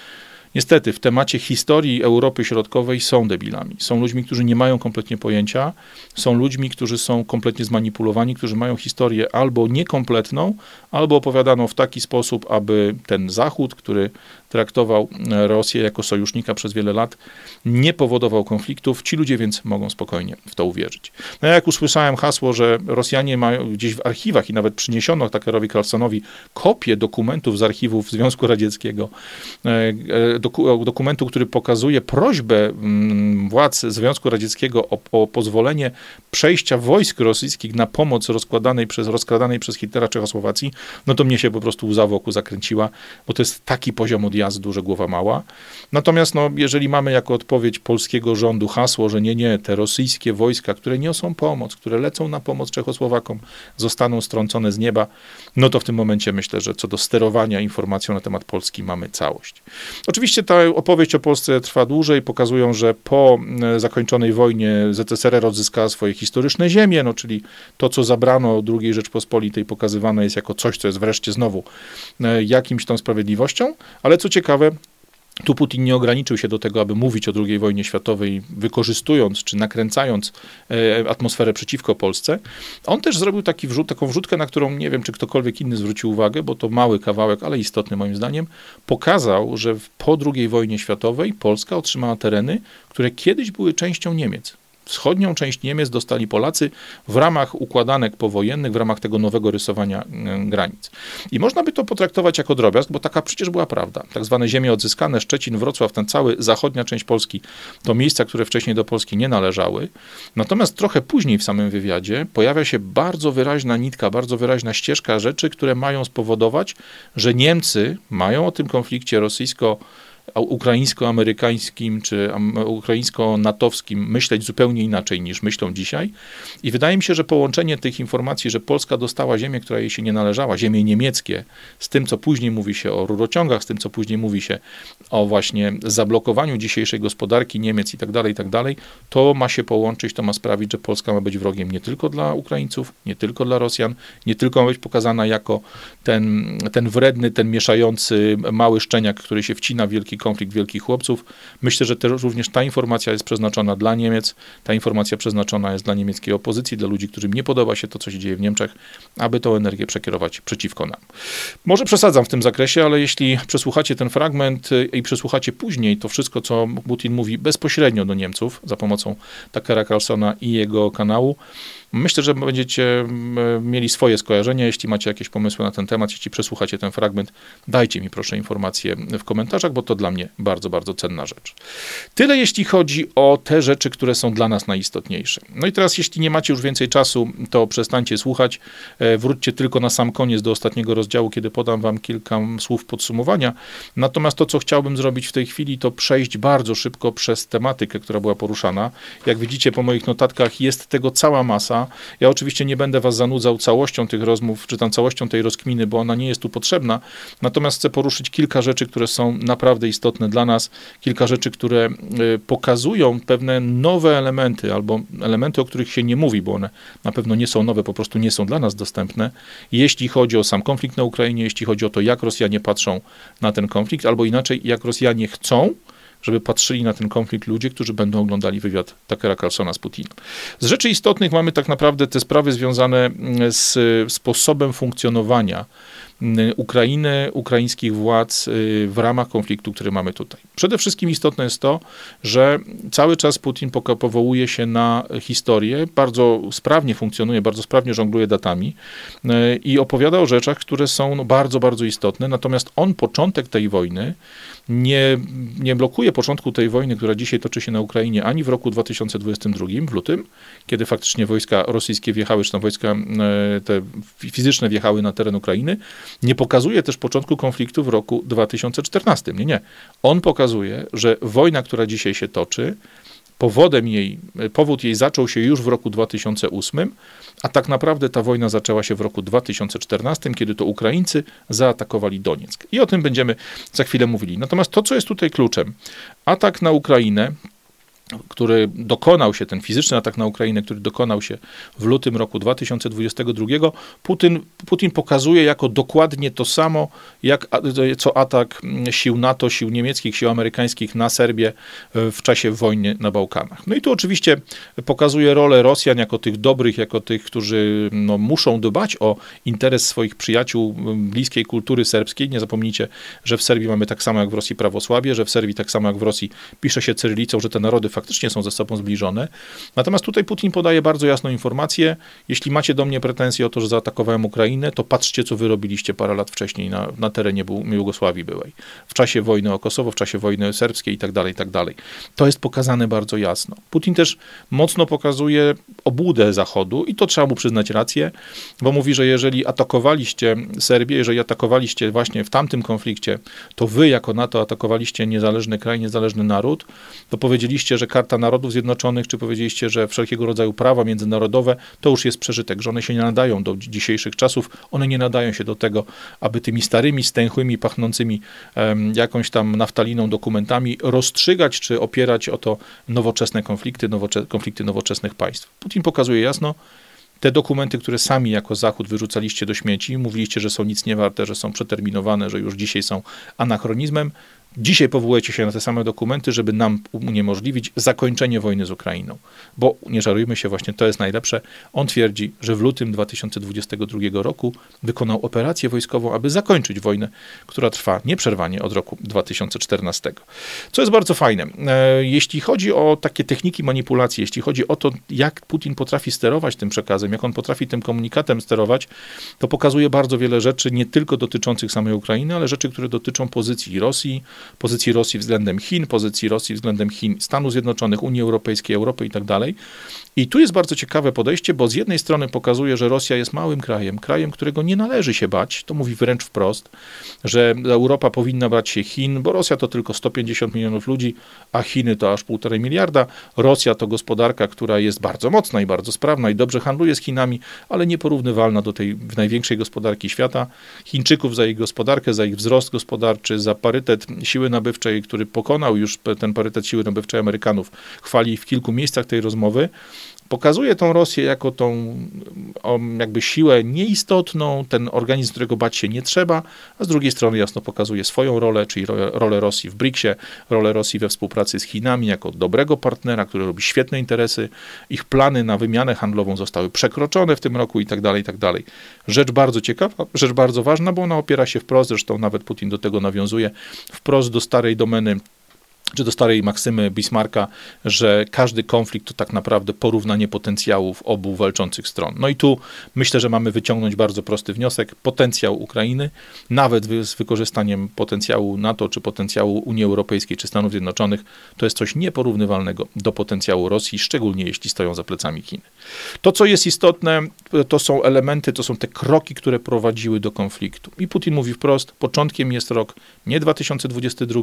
niestety w temacie historii Europy Środkowej są debilami. Są ludźmi, którzy nie mają kompletnie pojęcia, są ludźmi, którzy są kompletnie zmanipulowani, którzy mają historię albo niekompletną, albo opowiadaną w taki sposób, aby ten Zachód, który traktował Rosję jako sojusznika przez wiele lat, nie powodował konfliktów. Ci ludzie więc mogą spokojnie w to uwierzyć. No jak usłyszałem hasło, że Rosjanie mają gdzieś w archiwach i nawet przyniesiono Takerowi Carlsonowi kopię dokumentów z archiwów Związku Radzieckiego, e, e, doku, dokumentu, który pokazuje prośbę mm, władz Związku Radzieckiego o, o pozwolenie przejścia wojsk rosyjskich na pomoc rozkładanej przez, rozkradanej przez Hitlera Czechosłowacji, no to mnie się po prostu łza wokół zakręciła, bo to jest taki poziom odjazdu, że głowa mała. Natomiast no, jeżeli mamy jako odpowiedź polskiego rządu hasło, że nie, nie, te rosyjskie wojska, które niosą pomoc, które lecą na pomoc Czechosłowakom, zostaną strącone z nieba, no to w tym momencie myślę, że co do sterowania informacją na temat Polski mamy całość. Oczywiście ta opowieść o Polsce trwa dłużej, pokazują, że po e, zakończonej wojnie ZSRR odzyskała swoje historyczne ziemie, no czyli to, co zabrano II Rzeczpospolitej, pokazywane jest jako coś, co jest wreszcie znowu e, jakimś tą sprawiedliwością, ale co ciekawe, tu Putin nie ograniczył się do tego, aby mówić o II wojnie światowej, wykorzystując czy nakręcając e, atmosferę przeciwko Polsce. On też zrobił taki wrzut, taką wrzutkę, na którą nie wiem, czy ktokolwiek inny zwrócił uwagę, bo to mały kawałek, ale istotny moim zdaniem. Pokazał, że po II wojnie światowej Polska otrzymała tereny, które kiedyś były częścią Niemiec. Wschodnią część Niemiec dostali Polacy w ramach układanek powojennych, w ramach tego nowego rysowania e, granic. I można by to potraktować jako drobiazg, bo taka przecież była prawda. Tak zwane ziemie odzyskane, Szczecin, Wrocław, ten cały zachodnia część Polski, to miejsca, które wcześniej do Polski nie należały. Natomiast trochę później w samym wywiadzie pojawia się bardzo wyraźna nitka, bardzo wyraźna ścieżka rzeczy, które mają spowodować, że Niemcy mają o tym konflikcie rosyjsko ukraińsko-amerykańskim czy ukraińsko-natowskim myśleć zupełnie inaczej niż myślą dzisiaj. I wydaje mi się, że połączenie tych informacji, że Polska dostała ziemię, która jej się nie należała, ziemię niemieckie, z tym, co później mówi się o rurociągach, z tym, co później mówi się o właśnie zablokowaniu dzisiejszej gospodarki Niemiec i tak dalej, i tak dalej, to ma się połączyć, to ma sprawić, że Polska ma być wrogiem nie tylko dla Ukraińców, nie tylko dla Rosjan, nie tylko ma być pokazana jako ten, ten wredny, ten mieszający mały szczeniak, który się wcina w konflikt wielkich chłopców. Myślę, że również ta informacja jest przeznaczona dla Niemiec, ta informacja przeznaczona jest dla niemieckiej opozycji, dla ludzi, którym nie podoba się to, co się dzieje w Niemczech, aby tą energię przekierować przeciwko nam. Może przesadzam w tym zakresie, ale jeśli przesłuchacie ten fragment y, i przesłuchacie później to wszystko, co Putin mówi bezpośrednio do Niemców za pomocą Takera Carlsona i jego kanału, Myślę, że będziecie mieli swoje skojarzenia. Jeśli macie jakieś pomysły na ten temat, jeśli przesłuchacie ten fragment, dajcie mi proszę informacje w komentarzach, bo to dla mnie bardzo, bardzo cenna rzecz. Tyle jeśli chodzi o te rzeczy, które są dla nas najistotniejsze. No i teraz, jeśli nie macie już więcej czasu, to przestańcie słuchać. E, wróćcie tylko na sam koniec do ostatniego rozdziału, kiedy podam wam kilka słów podsumowania. Natomiast to, co chciałbym zrobić w tej chwili, to przejść bardzo szybko przez tematykę, która była poruszana. Jak widzicie po moich notatkach, jest tego cała masa. Ja oczywiście nie będę was zanudzał całością tych rozmów, czy tam całością tej rozkminy, bo ona nie jest tu potrzebna. Natomiast chcę poruszyć kilka rzeczy, które są naprawdę istotne dla nas, kilka rzeczy, które y, pokazują pewne nowe elementy, albo elementy, o których się nie mówi, bo one na pewno nie są nowe, po prostu nie są dla nas dostępne. Jeśli chodzi o sam konflikt na Ukrainie, jeśli chodzi o to, jak Rosjanie patrzą na ten konflikt, albo inaczej, jak Rosjanie chcą, żeby patrzyli na ten konflikt ludzie, którzy będą oglądali wywiad Takera Carlsona z Putinem. Z rzeczy istotnych mamy tak naprawdę te sprawy związane mm, z sposobem funkcjonowania mm, Ukrainy, ukraińskich władz y, w ramach konfliktu, który mamy tutaj. Przede wszystkim istotne jest to, że cały czas Putin powołuje się na historię, bardzo sprawnie funkcjonuje, bardzo sprawnie żongluje datami y, i opowiada o rzeczach, które są no bardzo, bardzo istotne. Natomiast on początek tej wojny nie, nie blokuje początku tej wojny, która dzisiaj toczy się na Ukrainie, ani w roku 2022, w lutym, kiedy faktycznie wojska rosyjskie wjechały, czy tam wojska e, te fizyczne wjechały na teren Ukrainy, nie pokazuje też początku konfliktu w roku 2014. Nie, nie. On pokazuje, że wojna, która dzisiaj się toczy, powodem jej, powód jej zaczął się już w roku 2008, a tak naprawdę ta wojna zaczęła się w roku 2014, kiedy to Ukraińcy zaatakowali Donieck. I o tym będziemy za chwilę mówili. Natomiast to, co jest tutaj kluczem, atak na Ukrainę który dokonał się, ten fizyczny atak na Ukrainę, który dokonał się w lutym roku 2022, Putin, Putin pokazuje jako dokładnie to samo, jak, co atak sił NATO, sił niemieckich, sił amerykańskich na Serbię e, w czasie wojny na Bałkanach. No i tu oczywiście pokazuje rolę Rosjan jako tych dobrych, jako tych, którzy no, muszą dbać o interes swoich przyjaciół bliskiej kultury serbskiej. Nie zapomnijcie, że w Serbii mamy tak samo jak w Rosji prawosławie, że w Serbii tak samo jak w Rosji pisze się cyrylicą, że te narody faktycznie są ze sobą zbliżone. Natomiast tutaj Putin podaje bardzo jasną informację. Jeśli macie do mnie pretensje o to, że zaatakowałem Ukrainę, to patrzcie, co wy robiliście parę lat wcześniej na, na terenie Jugosławii byłej. W czasie wojny o Kosowo, w czasie wojny serbskiej i tak dalej, i tak dalej. To jest pokazane bardzo jasno. Putin też mocno pokazuje obłudę Zachodu i to trzeba mu przyznać rację, bo mówi, że jeżeli atakowaliście Serbię, jeżeli atakowaliście właśnie w tamtym konflikcie, to wy jako NATO atakowaliście niezależny kraj, niezależny naród, to powiedzieliście, że Karta Narodów Zjednoczonych, czy powiedzieliście, że wszelkiego rodzaju prawa międzynarodowe to już jest przeżytek, że one się nie nadają do dzisiejszych czasów, one nie nadają się do tego, aby tymi starymi, stęchłymi, pachnącymi um, jakąś tam naftaliną dokumentami rozstrzygać, czy opierać o to nowoczesne konflikty, nowocze konflikty nowoczesnych państw. Putin pokazuje jasno, te dokumenty, które sami jako Zachód wyrzucaliście do śmieci, mówiliście, że są nic nie warte, że są przeterminowane, że już dzisiaj są anachronizmem, Dzisiaj powołujecie się na te same dokumenty, żeby nam uniemożliwić zakończenie wojny z Ukrainą. Bo nie żarujmy się, właśnie to jest najlepsze. On twierdzi, że w lutym 2022 roku wykonał operację wojskową, aby zakończyć wojnę, która trwa nieprzerwanie od roku 2014. Co jest bardzo fajne. E, jeśli chodzi o takie techniki manipulacji, jeśli chodzi o to, jak Putin potrafi sterować tym przekazem, jak on potrafi tym komunikatem sterować, to pokazuje bardzo wiele rzeczy, nie tylko dotyczących samej Ukrainy, ale rzeczy, które dotyczą pozycji Rosji, pozycji Rosji względem Chin, pozycji Rosji względem Chin, Stanów Zjednoczonych, Unii Europejskiej, Europy i tak dalej. I tu jest bardzo ciekawe podejście, bo z jednej strony pokazuje, że Rosja jest małym krajem, krajem, którego nie należy się bać, to mówi wręcz wprost, że Europa powinna brać się Chin, bo Rosja to tylko 150 milionów ludzi, a Chiny to aż półtorej miliarda. Rosja to gospodarka, która jest bardzo mocna i bardzo sprawna i dobrze handluje z Chinami, ale nieporównywalna do tej największej gospodarki świata. Chińczyków za ich gospodarkę, za ich wzrost gospodarczy, za parytet siły nabywczej, który pokonał już ten parytet siły nabywczej Amerykanów, chwali w kilku miejscach tej rozmowy, pokazuje tą Rosję jako tą jakby siłę nieistotną, ten organizm, którego bać się nie trzeba, a z drugiej strony jasno pokazuje swoją rolę, czyli rolę Rosji w BRICS-ie, rolę Rosji we współpracy z Chinami jako dobrego partnera, który robi świetne interesy. Ich plany na wymianę handlową zostały przekroczone w tym roku i tak dalej, i tak dalej. Rzecz bardzo ciekawa, rzecz bardzo ważna, bo ona opiera się wprost, zresztą nawet Putin do tego nawiązuje, wprost do starej domeny czy do starej maksymy Bismarcka, że każdy konflikt to tak naprawdę porównanie potencjałów obu walczących stron. No i tu myślę, że mamy wyciągnąć bardzo prosty wniosek. Potencjał Ukrainy, nawet z wykorzystaniem potencjału NATO, czy potencjału Unii Europejskiej, czy Stanów Zjednoczonych, to jest coś nieporównywalnego do potencjału Rosji, szczególnie jeśli stoją za plecami Chin. To, co jest istotne, to są elementy, to są te kroki, które prowadziły do konfliktu. I Putin mówi wprost, początkiem jest rok nie 2022,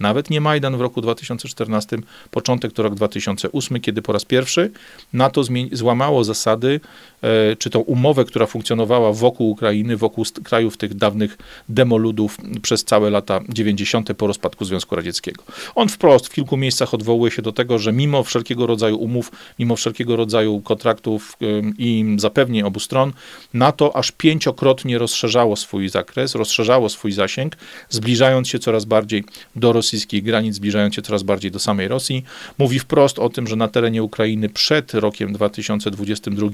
nawet nie Majdan w roku 2014, początek to rok 2008, kiedy po raz pierwszy NATO złamało zasady, e, czy tą umowę, która funkcjonowała wokół Ukrainy, wokół krajów tych dawnych demoludów przez całe lata 90. po rozpadku Związku Radzieckiego. On wprost w kilku miejscach odwołuje się do tego, że mimo wszelkiego rodzaju umów, mimo wszelkiego rodzaju kontraktów i zapewnień obu stron, NATO aż pięciokrotnie rozszerzało swój zakres, rozszerzało swój zasięg, zbliżając się coraz bardziej do rosyjskich granic, zbliżając się coraz bardziej do samej Rosji. Mówi wprost o tym, że na terenie Ukrainy przed rokiem 2022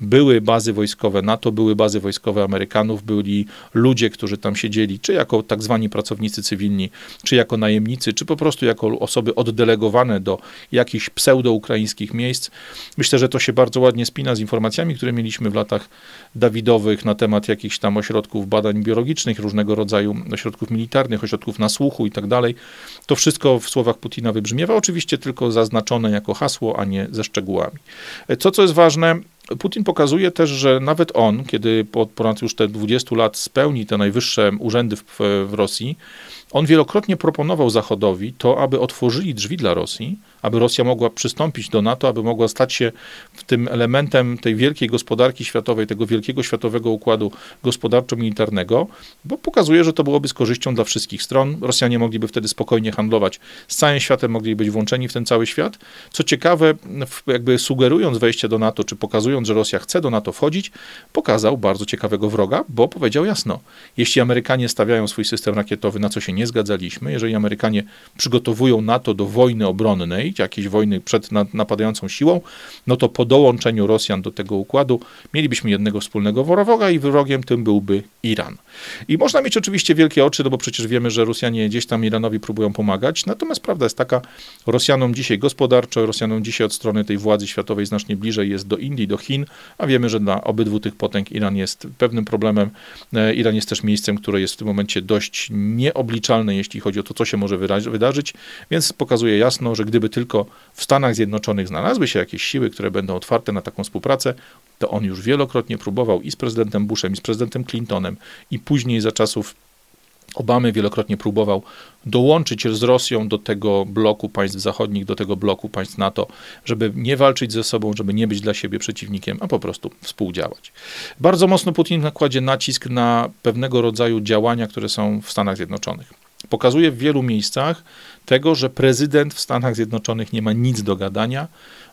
były bazy wojskowe NATO, były bazy wojskowe Amerykanów, byli ludzie, którzy tam siedzieli, czy jako tak zwani pracownicy cywilni, czy jako najemnicy, czy po prostu jako osoby oddelegowane do jakichś pseudo-ukraińskich miejsc. Myślę, że to się bardzo ładnie spina z informacjami, które mieliśmy w latach Dawidowych na temat jakichś tam ośrodków badań biologicznych, różnego rodzaju ośrodków militarnych, ośrodków nasłuchu i tak dalej. To wszystko w słowach Putina wybrzmiewa, oczywiście tylko zaznaczone jako hasło, a nie ze szczegółami. Co, co jest ważne, Putin pokazuje też, że nawet on, kiedy po ponad już te 20 lat spełni te najwyższe urzędy w, w Rosji, on wielokrotnie proponował Zachodowi to, aby otworzyli drzwi dla Rosji, aby Rosja mogła przystąpić do NATO, aby mogła stać się tym elementem tej wielkiej gospodarki światowej, tego wielkiego światowego układu gospodarczo-militarnego, bo pokazuje, że to byłoby z korzyścią dla wszystkich stron. Rosjanie mogliby wtedy spokojnie handlować z całym światem, mogliby być włączeni w ten cały świat. Co ciekawe, jakby sugerując wejście do NATO, czy pokazując, że Rosja chce do NATO wchodzić, pokazał bardzo ciekawego wroga, bo powiedział jasno, jeśli Amerykanie stawiają swój system rakietowy, na co się nie zgadzaliśmy, jeżeli Amerykanie przygotowują NATO do wojny obronnej, jakiejś wojny przed napadającą siłą, no to po dołączeniu Rosjan do tego układu mielibyśmy jednego wspólnego wroga i wrogiem tym byłby Iran. I można mieć oczywiście wielkie oczy, no bo przecież wiemy, że Rosjanie gdzieś tam Iranowi próbują pomagać, natomiast prawda jest taka, Rosjanom dzisiaj gospodarczo, Rosjanom dzisiaj od strony tej władzy światowej znacznie bliżej jest do Indii, do Chin, a wiemy, że dla obydwu tych potęg Iran jest pewnym problemem. E, Iran jest też miejscem, które jest w tym momencie dość nieobliczalne, jeśli chodzi o to, co się może wydarzyć, więc pokazuje jasno, że gdyby tylko w Stanach Zjednoczonych znalazły się jakieś siły, które będą otwarte na taką współpracę, to on już wielokrotnie próbował i z prezydentem Bushem, i z prezydentem Clintonem, i później za czasów Obamy wielokrotnie próbował dołączyć z Rosją do tego bloku państw zachodnich, do tego bloku państw NATO, żeby nie walczyć ze sobą, żeby nie być dla siebie przeciwnikiem, a po prostu współdziałać. Bardzo mocno Putin nakładzie nacisk na pewnego rodzaju działania, które są w Stanach Zjednoczonych. Pokazuje w wielu miejscach tego, że prezydent w Stanach Zjednoczonych nie ma nic do gadania,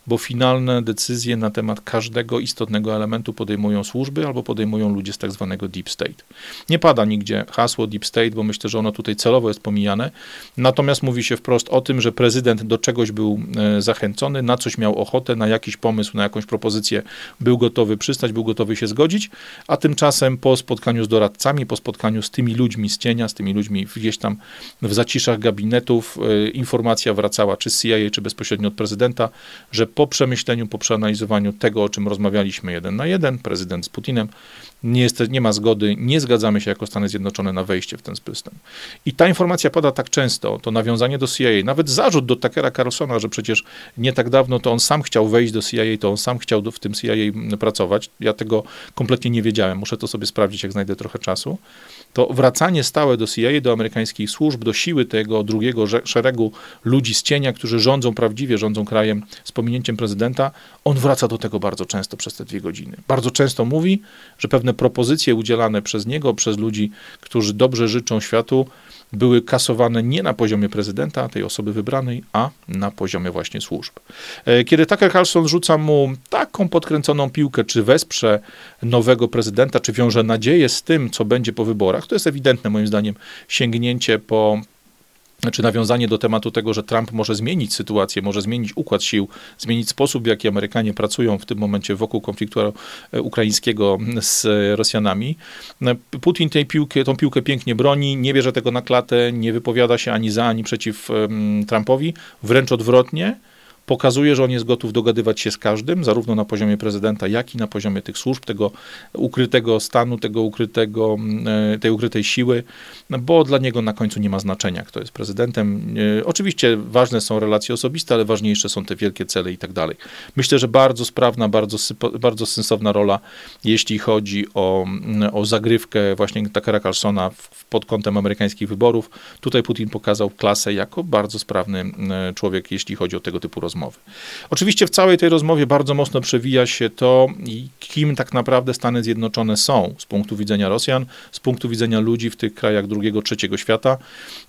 bo finalne decyzje na temat każdego istotnego elementu podejmują służby albo podejmują ludzie z tak zwanego deep state. Nie pada nigdzie hasło deep state, bo myślę, że ono tutaj celowo jest pomijane. Natomiast mówi się wprost o tym, że prezydent do czegoś był e, zachęcony, na coś miał ochotę, na jakiś pomysł, na jakąś propozycję był gotowy przystać, był gotowy się zgodzić, a tymczasem po spotkaniu z doradcami, po spotkaniu z tymi ludźmi z cienia, z tymi ludźmi gdzieś tam w zaciszach gabinetów, e, informacja wracała czy z CIA, czy bezpośrednio od prezydenta, że po przemyśleniu, po przeanalizowaniu tego, o czym rozmawialiśmy jeden na jeden, prezydent z Putinem, nie, jest, nie ma zgody, nie zgadzamy się jako Stany Zjednoczone na wejście w ten system. I ta informacja pada tak często, to nawiązanie do CIA, nawet zarzut do Takera Carlsona, że przecież nie tak dawno to on sam chciał wejść do CIA, to on sam chciał w tym CIA pracować. Ja tego kompletnie nie wiedziałem, muszę to sobie sprawdzić, jak znajdę trochę czasu. To wracanie stałe do CIA, do amerykańskich służb, do siły tego drugiego szeregu ludzi z cienia, którzy rządzą prawdziwie, rządzą krajem z pominięciem prezydenta, on wraca do tego bardzo często przez te dwie godziny. Bardzo często mówi, że pewne propozycje udzielane przez niego, przez ludzi, którzy dobrze życzą światu, były kasowane nie na poziomie prezydenta, tej osoby wybranej, a na poziomie właśnie służb. E, kiedy Tucker Carlson rzuca mu taką podkręconą piłkę, czy wesprze nowego prezydenta, czy wiąże nadzieję z tym, co będzie po wyborach, to jest ewidentne moim zdaniem sięgnięcie po czy nawiązanie do tematu tego, że Trump może zmienić sytuację, może zmienić układ sił, zmienić sposób, w jaki Amerykanie pracują w tym momencie wokół konfliktu e, ukraińskiego z Rosjanami. E, Putin tej piłki, tą piłkę pięknie broni, nie bierze tego na klatę, nie wypowiada się ani za, ani przeciw Trumpowi, wręcz odwrotnie pokazuje, że on jest gotów dogadywać się z każdym, zarówno na poziomie prezydenta, jak i na poziomie tych służb, tego ukrytego stanu, tego ukrytego, e, tej ukrytej siły, bo dla niego na końcu nie ma znaczenia, kto jest prezydentem. E, oczywiście ważne są relacje osobiste, ale ważniejsze są te wielkie cele i tak dalej. Myślę, że bardzo sprawna, bardzo, bardzo sensowna rola, jeśli chodzi o, o zagrywkę właśnie Takera Carlsona pod kątem amerykańskich wyborów. Tutaj Putin pokazał klasę jako bardzo sprawny e, człowiek, jeśli chodzi o tego typu rozwiązania rozmowy. Oczywiście w całej tej rozmowie bardzo mocno przewija się to, kim tak naprawdę Stany Zjednoczone są z punktu widzenia Rosjan, z punktu widzenia ludzi w tych krajach drugiego, trzeciego świata.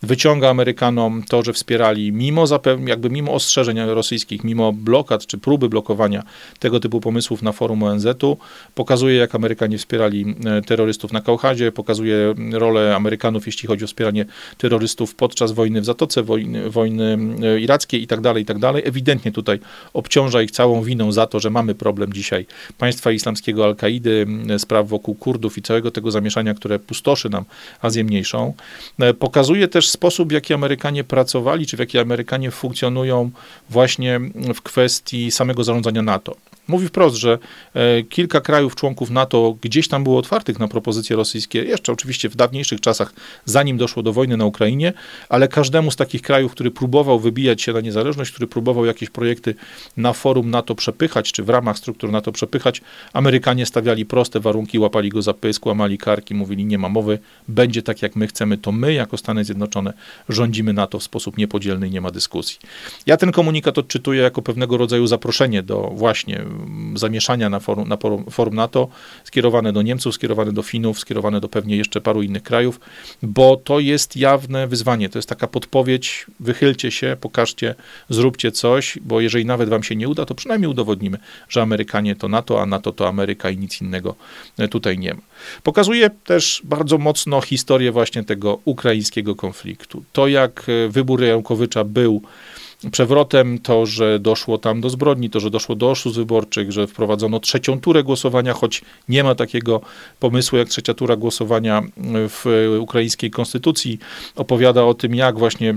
Wyciąga Amerykanom to, że wspierali mimo jakby mimo ostrzeżeń rosyjskich, mimo blokad czy próby blokowania tego typu pomysłów na forum ONZ-u, pokazuje jak Amerykanie wspierali e, terrorystów na Kaukazie, pokazuje rolę Amerykanów, jeśli chodzi o wspieranie terrorystów podczas wojny w Zatoce, wojny, wojny e, irackiej i tak dalej, i tak dalej. Ewidentnie tutaj obciąża ich całą winą za to, że mamy problem dzisiaj państwa islamskiego, Al-Kaidy, spraw wokół Kurdów i całego tego zamieszania, które pustoszy nam Azję Mniejszą. E, pokazuje też sposób, w jaki Amerykanie pracowali, czy w jaki Amerykanie funkcjonują właśnie w kwestii samego zarządzania NATO. Mówi wprost, że e, kilka krajów członków NATO gdzieś tam było otwartych na propozycje rosyjskie, jeszcze oczywiście w dawniejszych czasach, zanim doszło do wojny na Ukrainie, ale każdemu z takich krajów, który próbował wybijać się na niezależność, który próbował jakieś projekty na forum NATO przepychać, czy w ramach struktur NATO przepychać, Amerykanie stawiali proste warunki, łapali go za pysk, łamali karki, mówili nie ma mowy, będzie tak jak my chcemy, to my jako Stany Zjednoczone rządzimy NATO w sposób niepodzielny i nie ma dyskusji. Ja ten komunikat odczytuję jako pewnego rodzaju zaproszenie do właśnie zamieszania na forum, na forum NATO, skierowane do Niemców, skierowane do Finów, skierowane do pewnie jeszcze paru innych krajów, bo to jest jawne wyzwanie, to jest taka podpowiedź, wychylcie się, pokażcie, zróbcie coś, bo jeżeli nawet wam się nie uda, to przynajmniej udowodnimy, że Amerykanie to NATO, a NATO to Ameryka i nic innego tutaj nie ma. Pokazuje też bardzo mocno historię właśnie tego ukraińskiego konfliktu. To jak wybór Janukowycza był przewrotem, to, że doszło tam do zbrodni, to, że doszło do oszustw wyborczych, że wprowadzono trzecią turę głosowania, choć nie ma takiego pomysłu jak trzecia tura głosowania w ukraińskiej konstytucji. Opowiada o tym, jak właśnie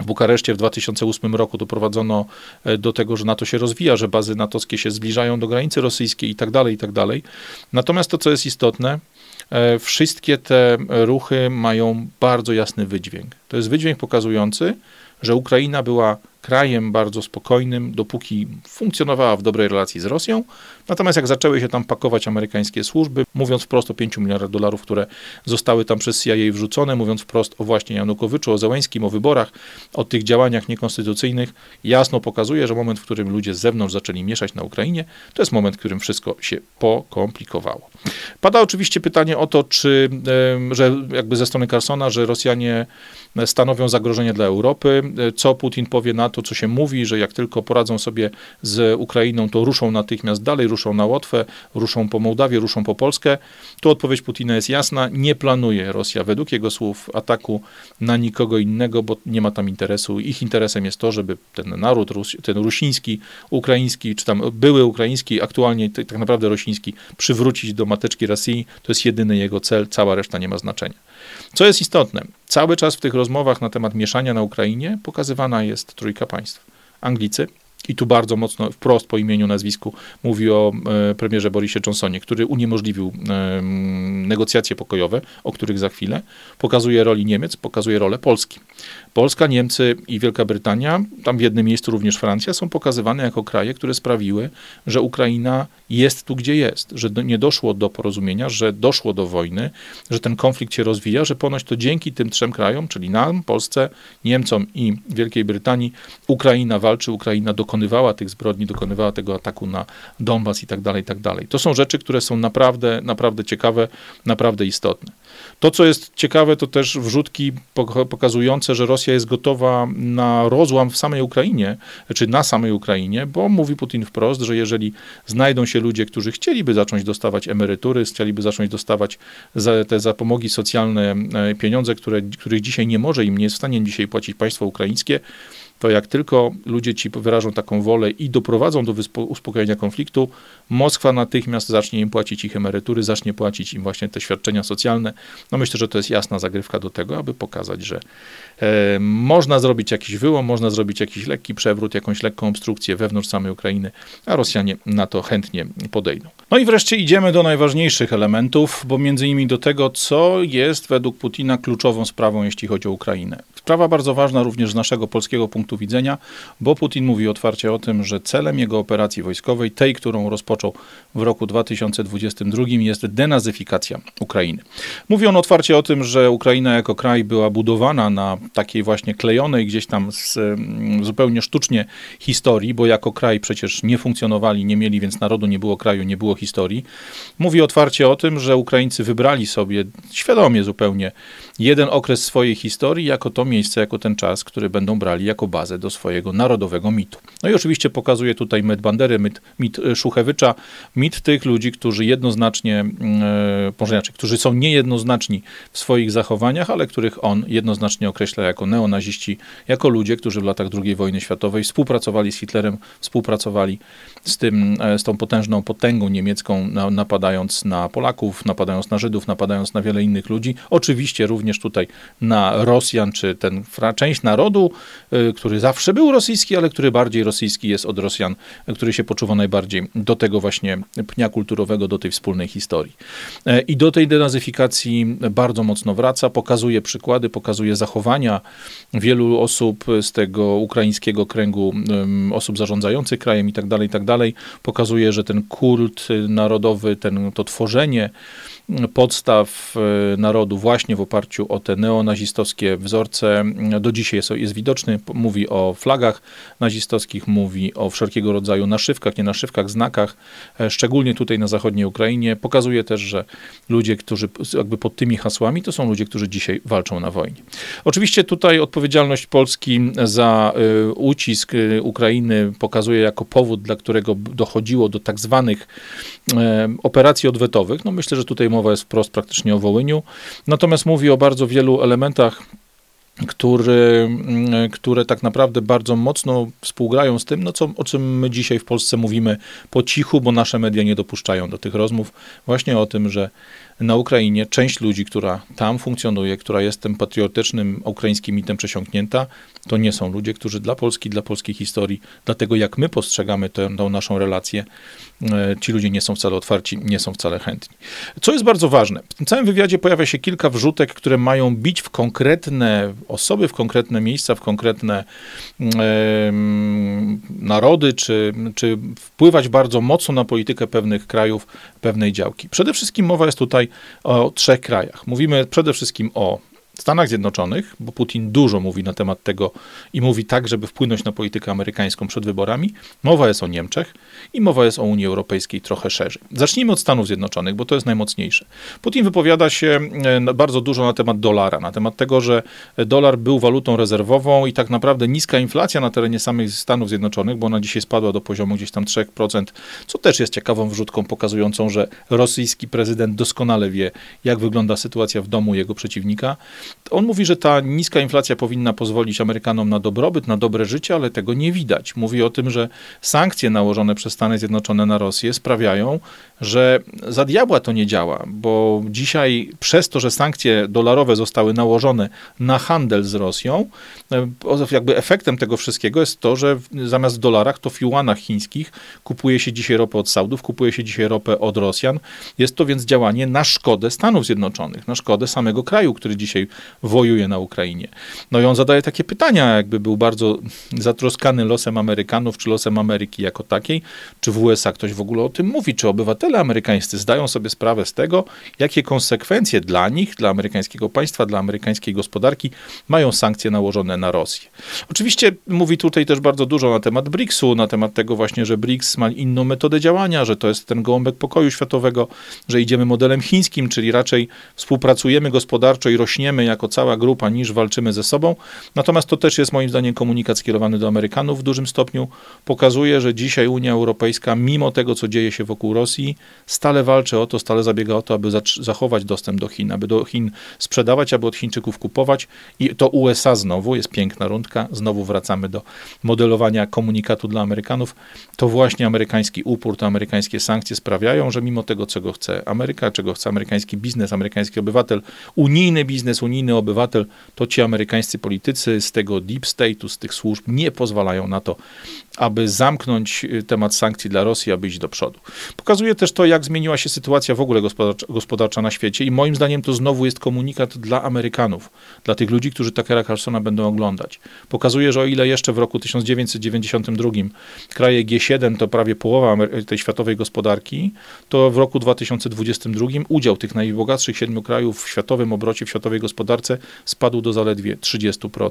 w Bukareszcie w 2008 roku doprowadzono e, do tego, że NATO się rozwija, że bazy natowskie się zbliżają do granicy rosyjskiej i tak dalej, i tak dalej. Natomiast to, co jest istotne, e, wszystkie te ruchy mają bardzo jasny wydźwięk. To jest wydźwięk pokazujący, że Ukraina była krajem bardzo spokojnym, dopóki funkcjonowała w dobrej relacji z Rosją. Natomiast jak zaczęły się tam pakować amerykańskie służby, mówiąc wprost o 5 miliardach dolarów, które zostały tam przez CIA wrzucone, mówiąc wprost o właśnie Janukowyczu, o Zełęskim, o wyborach, o tych działaniach niekonstytucyjnych, jasno pokazuje, że moment, w którym ludzie z zewnątrz zaczęli mieszać na Ukrainie, to jest moment, w którym wszystko się pokomplikowało. Pada oczywiście pytanie o to, czy, że jakby ze strony Carsona, że Rosjanie stanowią zagrożenie dla Europy, co Putin powie na to, co się mówi, że jak tylko poradzą sobie z Ukrainą, to ruszą natychmiast dalej, ruszą na Łotwę, ruszą po Mołdawię, ruszą po Polskę. Tu odpowiedź Putina jest jasna. Nie planuje Rosja, według jego słów, ataku na nikogo innego, bo nie ma tam interesu. Ich interesem jest to, żeby ten naród, ten rusiński, ukraiński, czy tam były ukraiński, aktualnie tak naprawdę rosyjski, przywrócić do mateczki Rosji. To jest jedyny jego cel, cała reszta nie ma znaczenia. Co jest istotne, cały czas w tych rozmowach na temat mieszania na Ukrainie pokazywana jest trójka państw. Anglicy, i tu bardzo mocno wprost po imieniu, nazwisku mówi o e, premierze Borisie Johnsonie, który uniemożliwił negocjacje pokojowe, o których za chwilę, pokazuje roli Niemiec, pokazuje rolę Polski. Polska, Niemcy i Wielka Brytania, tam w jednym miejscu również Francja, są pokazywane jako kraje, które sprawiły, że Ukraina jest tu, gdzie jest, że nie doszło do porozumienia, że doszło do wojny, że ten konflikt się rozwija, że ponoć to dzięki tym trzem krajom, czyli nam, Polsce, Niemcom i Wielkiej Brytanii, Ukraina walczy, Ukraina dokonywała tych zbrodni, dokonywała tego ataku na Donbas i tak dalej, i tak dalej. To są rzeczy, które są naprawdę, naprawdę ciekawe, naprawdę istotne. To, co jest ciekawe, to też wrzutki pokazujące, że Rosja jest gotowa na rozłam w samej Ukrainie, czy na samej Ukrainie, bo mówi Putin wprost, że jeżeli znajdą się ludzie, którzy chcieliby zacząć dostawać emerytury, chcieliby zacząć dostawać za te zapomogi socjalne e, pieniądze, które, których dzisiaj nie może im, nie jest w stanie dzisiaj płacić państwo ukraińskie, to jak tylko ludzie ci wyrażą taką wolę i doprowadzą do uspokojenia konfliktu, Moskwa natychmiast zacznie im płacić ich emerytury, zacznie płacić im właśnie te świadczenia socjalne. No myślę, że to jest jasna zagrywka do tego, aby pokazać, że e, można zrobić jakiś wyłom, można zrobić jakiś lekki przewrót, jakąś lekką obstrukcję wewnątrz samej Ukrainy, a Rosjanie na to chętnie podejdą. No i wreszcie idziemy do najważniejszych elementów, bo między innymi do tego, co jest według Putina kluczową sprawą, jeśli chodzi o Ukrainę. Sprawa bardzo ważna również z naszego polskiego punktu widzenia, bo Putin mówi otwarcie o tym, że celem jego operacji wojskowej, tej, którą rozpoczął w roku 2022, jest denazyfikacja Ukrainy. Mówi on otwarcie o tym, że Ukraina jako kraj była budowana na takiej właśnie klejonej gdzieś tam z, mm, zupełnie sztucznie historii, bo jako kraj przecież nie funkcjonowali, nie mieli więc narodu, nie było kraju, nie było historii. Mówi otwarcie o tym, że Ukraińcy wybrali sobie świadomie zupełnie jeden okres swojej historii jako to miejsce, jako ten czas, który będą brali jako bazę do swojego narodowego mitu. No i oczywiście pokazuje tutaj mit Bandery, mit, mit Szuchewycza, mit tych ludzi, którzy jednoznacznie, e, może inaczej, którzy są niejednoznaczni w swoich zachowaniach, ale których on jednoznacznie określa jako neonaziści, jako ludzie, którzy w latach II wojny światowej współpracowali z Hitlerem, współpracowali z, tym, e, z tą potężną potęgą niemiecką, napadając na Polaków, napadając na Żydów, napadając na wiele innych ludzi. Oczywiście również tutaj na Rosjan, czy ten część narodu, e, który zawsze był rosyjski, ale który bardziej rosyjski jest od Rosjan, który się poczuwa najbardziej do tego właśnie pnia kulturowego, do tej wspólnej historii. E, I do tej denazyfikacji bardzo mocno wraca, pokazuje przykłady, pokazuje zachowania wielu osób z tego ukraińskiego kręgu osób zarządzających krajem i tak dalej, i tak dalej. Pokazuje, że ten kult narodowy, ten, to tworzenie podstaw e, narodu właśnie w oparciu o te neonazistowskie wzorce do dzisiaj jest, jest widoczny. Mówi o flagach nazistowskich, mówi o wszelkiego rodzaju naszywkach, nie naszywkach, znakach, e, szczególnie tutaj na zachodniej Ukrainie. Pokazuje też, że ludzie, którzy jakby pod tymi hasłami, to są ludzie, którzy dzisiaj walczą na wojnie. Oczywiście tutaj odpowiedzialność Polski za e, ucisk Ukrainy pokazuje jako powód, dla którego dochodziło do tak zwanych operacji odwetowych. No myślę, że tutaj mowa jest wprost praktycznie o Wołyniu. Natomiast mówi o bardzo wielu elementach który, mm, które tak naprawdę bardzo mocno współgrają z tym, no co, o czym my dzisiaj w Polsce mówimy po cichu, bo nasze media nie dopuszczają do tych rozmów, właśnie o tym, że na Ukrainie część ludzi, która tam funkcjonuje, która jest tym patriotycznym ukraińskim mitem przesiąknięta, to nie są ludzie, którzy dla Polski, dla polskiej historii, dlatego jak my postrzegamy tę, tę naszą relację, e, ci ludzie nie są wcale otwarci, nie są wcale chętni. Co jest bardzo ważne, w tym całym wywiadzie pojawia się kilka wrzutek, które mają bić w konkretne osoby, w konkretne miejsca, w konkretne e, narody, czy, czy wpływać bardzo mocno na politykę pewnych krajów, pewnej działki. Przede wszystkim mowa jest tutaj o trzech krajach. Mówimy przede wszystkim o Stanach Zjednoczonych, bo Putin dużo mówi na temat tego i mówi tak, żeby wpłynąć na politykę amerykańską przed wyborami. Mowa jest o Niemczech i mowa jest o Unii Europejskiej trochę szerzej. Zacznijmy od Stanów Zjednoczonych, bo to jest najmocniejsze. Putin wypowiada się e, bardzo dużo na temat dolara, na temat tego, że dolar był walutą rezerwową i tak naprawdę niska inflacja na terenie samych Stanów Zjednoczonych, bo ona dzisiaj spadła do poziomu gdzieś tam 3%, co też jest ciekawą wrzutką pokazującą, że rosyjski prezydent doskonale wie, jak wygląda sytuacja w domu jego przeciwnika on mówi, że ta niska inflacja powinna pozwolić Amerykanom na dobrobyt, na dobre życie, ale tego nie widać. Mówi o tym, że sankcje nałożone przez Stany Zjednoczone na Rosję sprawiają, że za diabła to nie działa, bo dzisiaj przez to, że sankcje dolarowe zostały nałożone na handel z Rosją, e, jakby efektem tego wszystkiego jest to, że zamiast w dolarach to w juanach chińskich kupuje się dzisiaj ropę od Saudów, kupuje się dzisiaj ropę od Rosjan. Jest to więc działanie na szkodę Stanów Zjednoczonych, na szkodę samego kraju, który dzisiaj wojuje na Ukrainie. No i on zadaje takie pytania, jakby był bardzo zatroskany losem Amerykanów, czy losem Ameryki jako takiej, czy w USA ktoś w ogóle o tym mówi, czy obywatele amerykańscy zdają sobie sprawę z tego, jakie konsekwencje dla nich, dla amerykańskiego państwa, dla amerykańskiej gospodarki mają sankcje nałożone na Rosję. Oczywiście mówi tutaj też bardzo dużo na temat BRICS-u, na temat tego właśnie, że BRICS ma inną metodę działania, że to jest ten gołąbek pokoju światowego, że idziemy modelem chińskim, czyli raczej współpracujemy gospodarczo i rośniemy jako cała grupa, niż walczymy ze sobą. Natomiast to też jest moim zdaniem komunikat skierowany do Amerykanów w dużym stopniu. Pokazuje, że dzisiaj Unia Europejska, mimo tego, co dzieje się wokół Rosji, stale walczy o to, stale zabiega o to, aby zachować dostęp do Chin, aby do Chin sprzedawać, aby od Chińczyków kupować. I to USA znowu, jest piękna rundka, znowu wracamy do modelowania komunikatu dla Amerykanów. To właśnie amerykański upór, to amerykańskie sankcje sprawiają, że mimo tego, czego chce Ameryka, czego chce amerykański biznes, amerykański obywatel, unijny biznes, unijny przeciętny obywatel, to ci amerykańscy politycy z tego deep state'u, z tych służb nie pozwalają na to, aby zamknąć y, temat sankcji dla Rosji, aby iść do przodu. Pokazuje też to, jak zmieniła się sytuacja w ogóle gospodarcza, gospodarcza na świecie i moim zdaniem to znowu jest komunikat dla Amerykanów, dla tych ludzi, którzy Tuckera Carlsona będą oglądać. Pokazuje, że o ile jeszcze w roku 1992 kraje G7 to prawie połowa tej światowej gospodarki, to w roku 2022 udział tych najbogatszych siedmiu krajów w światowym obrocie, w światowej gospodarce spadł do zaledwie 30%.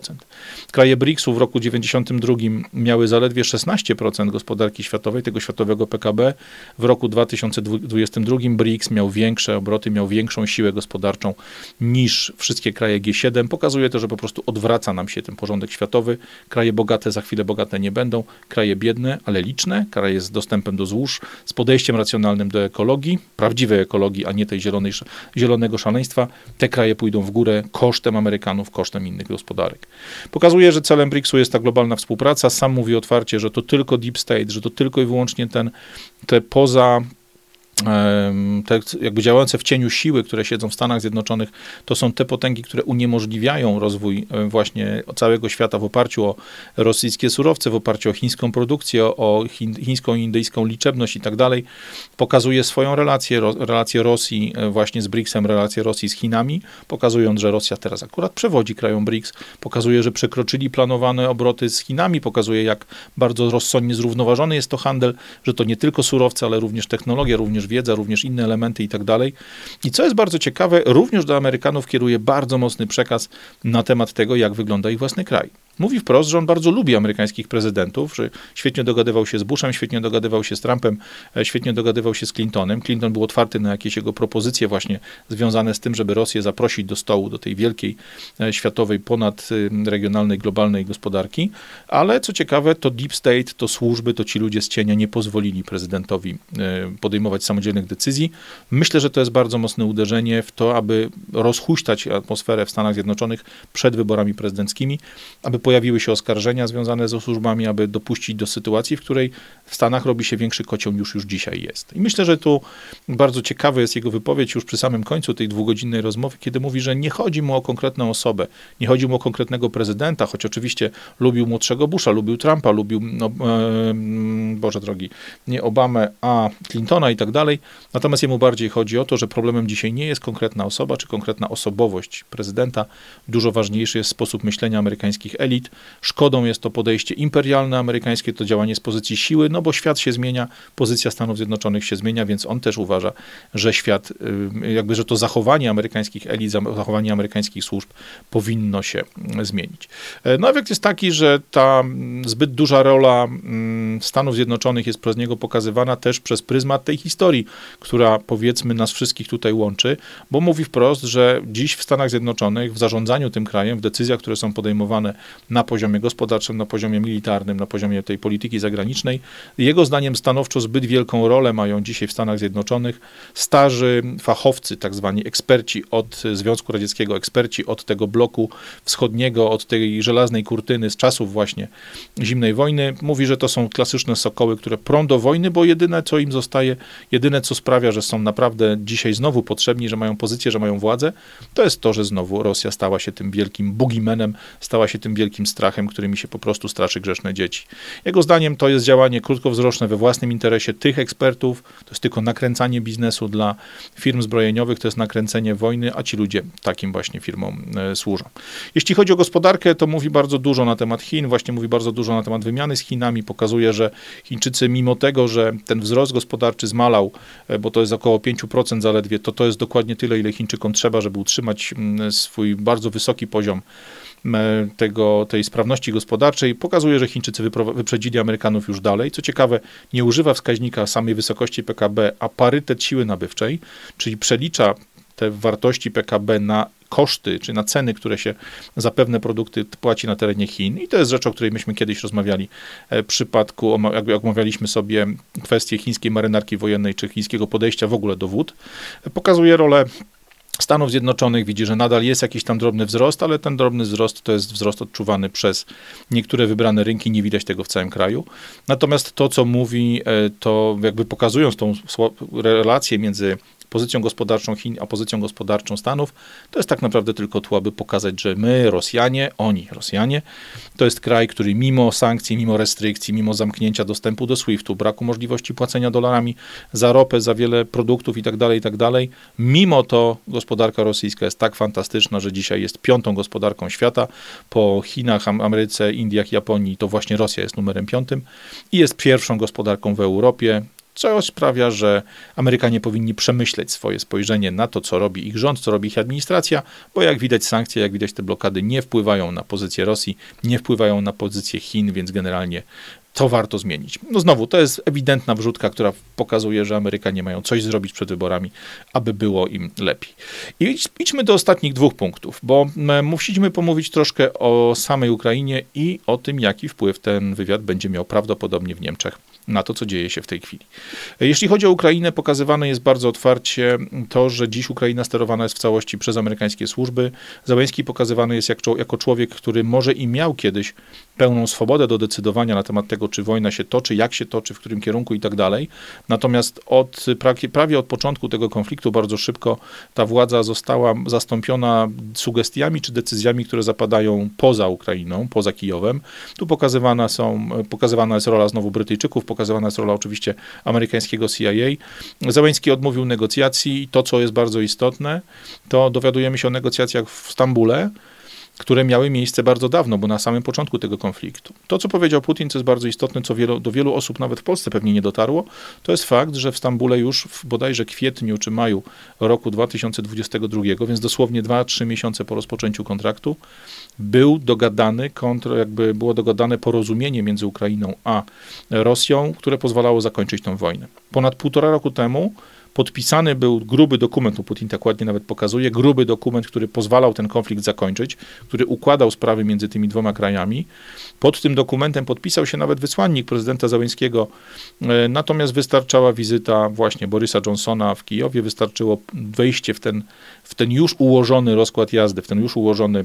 Kraje BRICS-u w roku 1992 miały zaledwie 16% gospodarki światowej, tego światowego PKB. W roku 2022 BRICS miał większe obroty, miał większą siłę gospodarczą niż wszystkie kraje G7. Pokazuje to, że po prostu odwraca nam się ten porządek światowy. Kraje bogate za chwilę bogate nie będą, kraje biedne, ale liczne, kraje z dostępem do złóż, z podejściem racjonalnym do ekologii, prawdziwej ekologii, a nie tej zielonej, zielonego szaleństwa, te kraje pójdą w górę kosztem Amerykanów, kosztem innych gospodarek. Pokazuje, że celem BRICS-u jest ta globalna współpraca. Sam mówi otwarcie, że to tylko deep state, że to tylko i wyłącznie ten, te poza te jakby działające w cieniu siły, które siedzą w Stanach Zjednoczonych, to są te potęgi, które uniemożliwiają rozwój właśnie całego świata w oparciu o rosyjskie surowce, w oparciu o chińską produkcję, o chińską i indyjską liczebność i tak dalej. Pokazuje swoją relację, relację Rosji e, właśnie z BRICS-em, relację Rosji z Chinami, pokazując, że Rosja teraz akurat przewodzi krajom BRICS, pokazuje, że przekroczyli planowane obroty z Chinami, pokazuje, jak bardzo rozsądnie zrównoważony jest to handel, że to nie tylko surowce, ale również technologia, również również wiedza, również inne elementy i tak dalej. I co jest bardzo ciekawe, również do Amerykanów kieruje bardzo mocny przekaz na temat tego, jak wygląda ich własny kraj. Mówi wprost, że on bardzo lubi amerykańskich prezydentów, że świetnie dogadywał się z Bushem, świetnie dogadywał się z Trumpem, e, świetnie dogadywał się z Clintonem. Clinton był otwarty na jakieś jego propozycje właśnie związane z tym, żeby Rosję zaprosić do stołu, do tej wielkiej e, światowej, ponadregionalnej, globalnej gospodarki. Ale co ciekawe, to deep state, to służby, to ci ludzie z cienia nie pozwolili prezydentowi e, podejmować samodzielnych decyzji. Myślę, że to jest bardzo mocne uderzenie w to, aby rozhuśtać atmosferę w Stanach Zjednoczonych przed wyborami prezydenckimi, aby pojawiły się oskarżenia związane ze służbami, aby dopuścić do sytuacji, w której w Stanach robi się większy kocioł niż już dzisiaj jest. I myślę, że tu bardzo ciekawa jest jego wypowiedź już przy samym końcu tej dwugodzinnej rozmowy, kiedy mówi, że nie chodzi mu o konkretną osobę, nie chodzi mu o konkretnego prezydenta, choć oczywiście lubił młodszego Busha, lubił Trumpa, lubił, no, e, Boże drogi, nie Obamę, a Clintona i tak dalej. Natomiast jemu bardziej chodzi o to, że problemem dzisiaj nie jest konkretna osoba czy konkretna osobowość prezydenta. Dużo ważniejszy jest sposób myślenia amerykańskich elit, elit. Szkodą jest to podejście imperialne amerykańskie, to działanie z pozycji siły, no bo świat się zmienia, pozycja Stanów Zjednoczonych się zmienia, więc on też uważa, że świat, jakby, że to zachowanie amerykańskich elit, zachowanie amerykańskich służb powinno się zmienić. E, no efekt jest taki, że ta zbyt duża rola Stanów Zjednoczonych jest przez niego pokazywana też przez pryzmat tej historii, która powiedzmy nas wszystkich tutaj łączy, bo mówi wprost, że dziś w Stanach Zjednoczonych w zarządzaniu tym krajem, w decyzjach, które są podejmowane na poziomie gospodarczym, na poziomie militarnym, na poziomie tej polityki zagranicznej. Jego zdaniem stanowczo zbyt wielką rolę mają dzisiaj w Stanach Zjednoczonych starzy fachowcy, tak zwani eksperci od Związku Radzieckiego, eksperci od tego bloku wschodniego, od tej żelaznej kurtyny z czasów właśnie zimnej wojny. Mówi, że to są klasyczne sokoły, które prą do wojny, bo jedyne co im zostaje, jedyne co sprawia, że są naprawdę dzisiaj znowu potrzebni, że mają pozycję, że mają władzę, to jest to, że znowu Rosja stała się tym wielkim bugimenem, stała się tym wielkim wielkim strachem, którymi się po prostu straszy grzeszne dzieci. Jego zdaniem to jest działanie krótkowzroczne we własnym interesie tych ekspertów, to jest tylko nakręcanie biznesu dla firm zbrojeniowych, to jest nakręcenie wojny, a ci ludzie takim właśnie firmom e, służą. Jeśli chodzi o gospodarkę, to mówi bardzo dużo na temat Chin, właśnie mówi bardzo dużo na temat wymiany z Chinami, pokazuje, że Chińczycy mimo tego, że ten wzrost gospodarczy zmalał, e, bo to jest około 5% zaledwie, to to jest dokładnie tyle, ile Chińczykom trzeba, żeby utrzymać mm, swój bardzo wysoki poziom tego, tej sprawności gospodarczej pokazuje, że Chińczycy wyprzedzili Amerykanów już dalej. Co ciekawe, nie używa wskaźnika samej wysokości PKB, a parytet siły nabywczej, czyli przelicza te wartości PKB na koszty, czy na ceny, które się za pewne produkty płaci na terenie Chin. I to jest rzecz, o której myśmy kiedyś rozmawiali e, w przypadku, jak omawialiśmy sobie kwestię chińskiej marynarki wojennej, czy chińskiego podejścia w ogóle do wód. Pokazuje rolę Stanów Zjednoczonych widzi, że nadal jest jakiś tam drobny wzrost, ale ten drobny wzrost to jest wzrost odczuwany przez niektóre wybrane rynki, nie widać tego w całym kraju. Natomiast to, co mówi, e, to jakby pokazując tą relację między pozycją gospodarczą Chin, a pozycją gospodarczą Stanów, to jest tak naprawdę tylko to, aby pokazać, że my, Rosjanie, oni, Rosjanie, to jest kraj, który mimo sankcji, mimo restrykcji, mimo zamknięcia dostępu do SWIFT-u, braku możliwości płacenia dolarami za ropę, za wiele produktów itd., tak itd., tak mimo to gospodarka rosyjska jest tak fantastyczna, że dzisiaj jest piątą gospodarką świata. Po Chinach, Ameryce, Indiach, Japonii to właśnie Rosja jest numerem piątym i jest pierwszą gospodarką w Europie co sprawia, że Amerykanie powinni przemyśleć swoje spojrzenie na to, co robi ich rząd, co robi ich administracja, bo jak widać sankcje, jak widać te blokady nie wpływają na pozycję Rosji, nie wpływają na pozycję Chin, więc generalnie to warto zmienić. No znowu, to jest ewidentna wrzutka, która pokazuje, że Amerykanie mają coś zrobić przed wyborami, aby było im lepiej. I idźmy do ostatnich dwóch punktów, bo musimy pomówić troszkę o samej Ukrainie i o tym, jaki wpływ ten wywiad będzie miał prawdopodobnie w Niemczech na to, co dzieje się w tej chwili. Jeśli chodzi o Ukrainę, pokazywane jest bardzo otwarcie to, że dziś Ukraina sterowana jest w całości przez amerykańskie służby. Załęski pokazywany jest jako, jako człowiek, który może i miał kiedyś pełną swobodę do decydowania na temat tego, czy wojna się toczy, jak się toczy, w którym kierunku i tak dalej. Natomiast od, prawie, od początku tego konfliktu bardzo szybko ta władza została zastąpiona sugestiami czy decyzjami, które zapadają poza Ukrainą, poza Kijowem. Tu pokazywana, są, pokazywana jest rola znowu Brytyjczyków, pokazywana jest rola oczywiście amerykańskiego CIA. Załęski odmówił negocjacji i to, co jest bardzo istotne, to dowiadujemy się o negocjacjach w Stambule, które miały miejsce bardzo dawno, bo na samym początku tego konfliktu. To, co powiedział Putin, co jest bardzo istotne, co wielu, do wielu osób nawet w Polsce pewnie nie dotarło, to jest fakt, że w Stambule już w bodajże kwietniu czy maju roku 2022, więc dosłownie 2-3 miesiące po rozpoczęciu kontraktu, był dogadany, kontr, jakby było dogadane porozumienie między Ukrainą a Rosją, które pozwalało zakończyć tę wojnę. Ponad półtora roku temu podpisany był gruby dokument, Putin tak ładnie nawet pokazuje, gruby dokument, który pozwalał ten konflikt zakończyć, który układał sprawy między tymi dwoma krajami. Pod tym dokumentem podpisał się nawet wysłannik prezydenta Załęskiego, e, natomiast wystarczała wizyta właśnie Borysa Johnsona w Kijowie, wystarczyło wejście w ten, w ten już ułożony rozkład jazdy, w ten już ułożony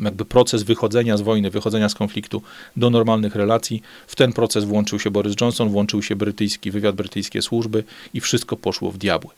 jakby proces wychodzenia z wojny, wychodzenia z konfliktu do normalnych relacji. W ten proces włączył się Boris Johnson, włączył się brytyjski wywiad, brytyjskie służby i wszystko poszło w diabły.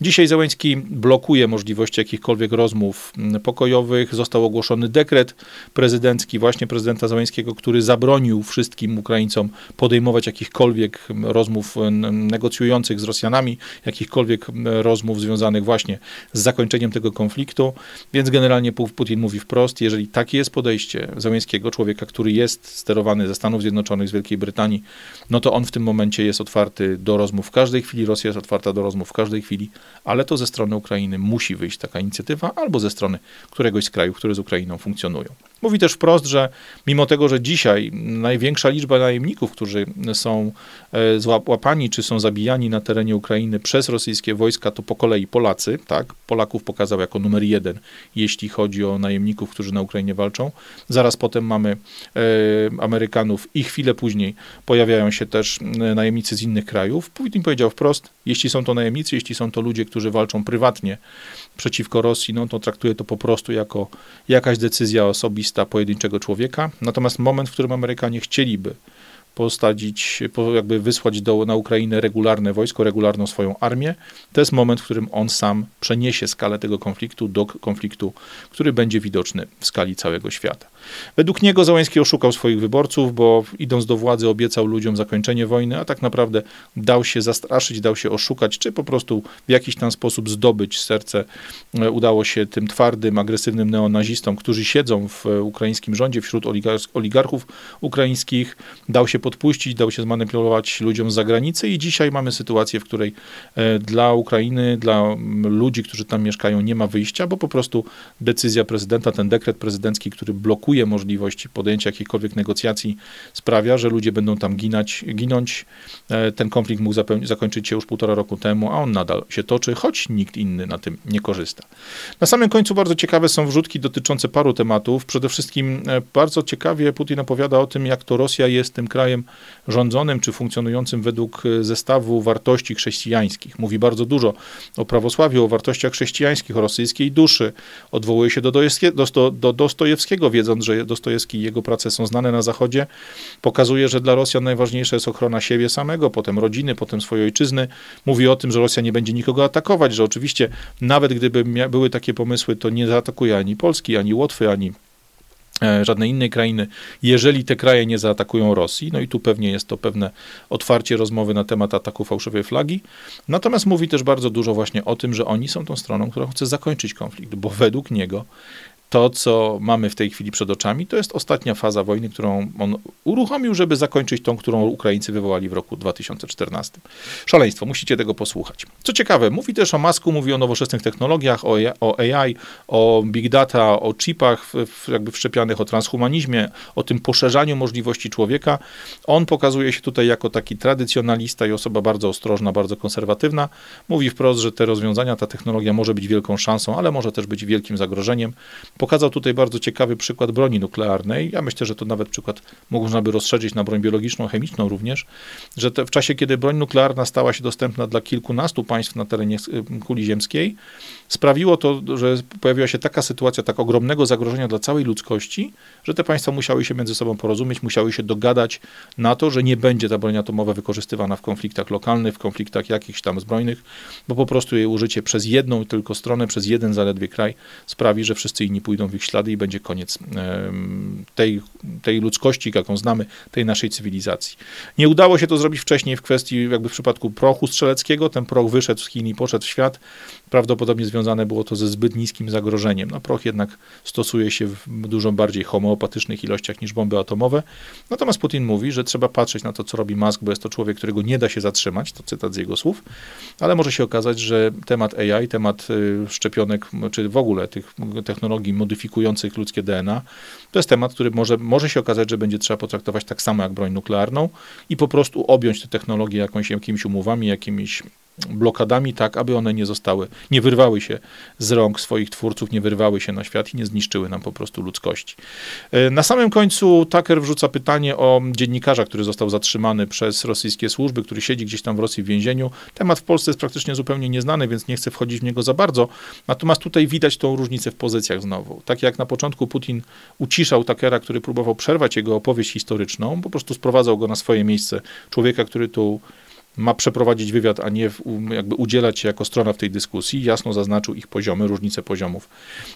Dzisiaj Zełęński blokuje możliwości jakichkolwiek rozmów mm, pokojowych. Został ogłoszony dekret prezydencki właśnie prezydenta Zełęńskiego, który zabronił wszystkim Ukraińcom podejmować jakichkolwiek rozmów negocjujących z Rosjanami, jakichkolwiek rozmów związanych właśnie z zakończeniem tego konfliktu. Więc generalnie Putin mówi wprost, jeżeli takie jest podejście Zełęńskiego, człowieka, który jest sterowany ze Stanów Zjednoczonych, z Wielkiej Brytanii, no to on w tym momencie jest otwarty do rozmów w każdej chwili, Rosja jest otwarta do rozmów w każdej chwili chwili, ale to ze strony Ukrainy musi wyjść taka inicjatywa, albo ze strony któregoś z krajów, które z Ukrainą funkcjonują. Mówi też wprost, że mimo tego, że dzisiaj największa liczba najemników, którzy są e, złapani czy są zabijani na terenie Ukrainy przez rosyjskie wojska, to po kolei Polacy, tak? Polaków pokazał jako numer jeden, jeśli chodzi o najemników, którzy na Ukrainie walczą. Zaraz potem mamy e, Amerykanów i chwilę później pojawiają się też e, najemnicy z innych krajów. Putin powiedział wprost, jeśli są to najemnicy, jeśli są to ludzie, którzy walczą prywatnie przeciwko Rosji, no to traktuje to po prostu jako jakaś decyzja osobista pojedynczego człowieka. Natomiast moment, w którym Amerykanie chcieliby postawić, jakby wysłać do, na Ukrainę regularne wojsko, regularną swoją armię. To jest moment, w którym on sam przeniesie skalę tego konfliktu do konfliktu, który będzie widoczny w skali całego świata. Według niego Załęski oszukał swoich wyborców, bo idąc do władzy obiecał ludziom zakończenie wojny, a tak naprawdę dał się zastraszyć, dał się oszukać, czy po prostu w jakiś tam sposób zdobyć serce. E, udało się tym twardym, agresywnym neonazistom, którzy siedzą w ukraińskim rządzie, wśród oligarchów ukraińskich, dał się podpuścić, dał się zmanipulować ludziom z zagranicy i dzisiaj mamy sytuację, w której e, dla Ukrainy, dla ludzi, którzy tam mieszkają, nie ma wyjścia, bo po prostu decyzja prezydenta, ten dekret prezydencki, który blokuje możliwość podjęcia jakichkolwiek negocjacji, sprawia, że ludzie będą tam ginać, ginąć. E, ten konflikt mógł zakończyć się już półtora roku temu, a on nadal się toczy, choć nikt inny na tym nie korzysta. Na samym końcu bardzo ciekawe są wrzutki dotyczące paru tematów. Przede wszystkim e, bardzo ciekawie Putin opowiada o tym, jak to Rosja jest tym krajem, rządzonym czy funkcjonującym według e, zestawu wartości chrześcijańskich. Mówi bardzo dużo o prawosławiu, o wartościach chrześcijańskich, o rosyjskiej duszy. Odwołuje się do, do, do Że Dostojewski i jego prace są znane na Zachodzie, pokazuje, że dla Rosjan najważniejsza jest ochrona siebie samego, potem rodziny, potem swojej ojczyzny. Mówi o tym, że Rosja nie będzie nikogo atakować, że oczywiście nawet gdyby były takie pomysły, to nie zaatakuje ani Polski, ani Łotwy, ani E, żadnej innej krainy, jeżeli te kraje nie zaatakują Rosji. No i tu pewnie jest to pewne otwarcie rozmowy na temat ataku fałszywej flagi. Natomiast mówi też bardzo dużo właśnie o tym, że oni są tą stroną, która chce zakończyć konflikt, bo według niego to, co mamy w tej chwili przed oczami, to jest ostatnia faza wojny, którą on uruchomił, żeby zakończyć tą, którą Ukraińcy wywołali w roku 2014. Szaleństwo, musicie tego posłuchać. Co ciekawe, mówi też o masku, mówi o nowoczesnych technologiach, o, AI, o big data, o chipach jakby wszczepianych, o transhumanizmie, o tym poszerzaniu możliwości człowieka. On pokazuje się tutaj jako taki tradycjonalista i osoba bardzo ostrożna, bardzo konserwatywna. Mówi wprost, że te rozwiązania, ta technologia może być wielką szansą, ale może też być wielkim zagrożeniem. Pokazał tutaj bardzo ciekawy przykład broni nuklearnej. Ja myślę, że to nawet przykład można by rozszerzyć na broń biologiczną, chemiczną również, że w czasie, kiedy broń nuklearna stała się dostępna dla kilkunastu państw na terenie y, kuli ziemskiej, sprawiło to, że pojawiła się taka sytuacja tak ogromnego zagrożenia dla całej ludzkości, że te państwa musiały się między sobą porozumieć, musiały się dogadać na to, że nie będzie ta broń atomowa wykorzystywana w konfliktach lokalnych, w konfliktach jakichś tam zbrojnych, bo po prostu jej użycie przez jedną tylko stronę, przez jeden zaledwie kraj sprawi, że wszyscy inni pójdą w ich ślady i będzie koniec tej, tej ludzkości, jaką znamy, tej naszej cywilizacji. Nie udało się to zrobić wcześniej w kwestii, jakby w przypadku prochu strzeleckiego. Ten proch wyszedł z Chin i poszedł w świat. Prawdopodobnie związane było to ze zbyt niskim zagrożeniem. No, proch jednak stosuje się w dużo bardziej homeopatycznych ilościach niż bomby atomowe. Natomiast Putin mówi, że trzeba patrzeć na to, co robi Musk, bo jest to człowiek, którego nie da się zatrzymać, to cytat z jego słów, ale może się okazać, że temat AI, temat y, szczepionek, czy w ogóle tych technologii modyfikujących ludzkie DNA, to jest temat, który może, może się okazać, że będzie trzeba potraktować tak samo jak broń nuklearną i po prostu objąć te technologie jakąś, jakimiś umowami, jakimiś blokadami, tak aby one nie zostały, nie wyrwały się z rąk swoich twórców, nie wyrwały się na świat i nie zniszczyły nam po prostu ludzkości. E, na samym końcu Tucker wrzuca pytanie o dziennikarza, który został zatrzymany przez rosyjskie służby, który siedzi gdzieś tam w Rosji w więzieniu. Temat w Polsce jest praktycznie zupełnie nieznany, więc nie chcę wchodzić w niego za bardzo. Natomiast tutaj widać tą różnicę w pozycjach znowu. Tak jak na początku Putin uciszał Tuckera, który próbował przerwać jego opowieść historyczną, po prostu sprowadzał go na swoje miejsce. Człowieka, który tu ma przeprowadzić wywiad, a nie jakby udzielać się jako strona w tej dyskusji, jasno zaznaczył ich poziomy, różnice poziomów.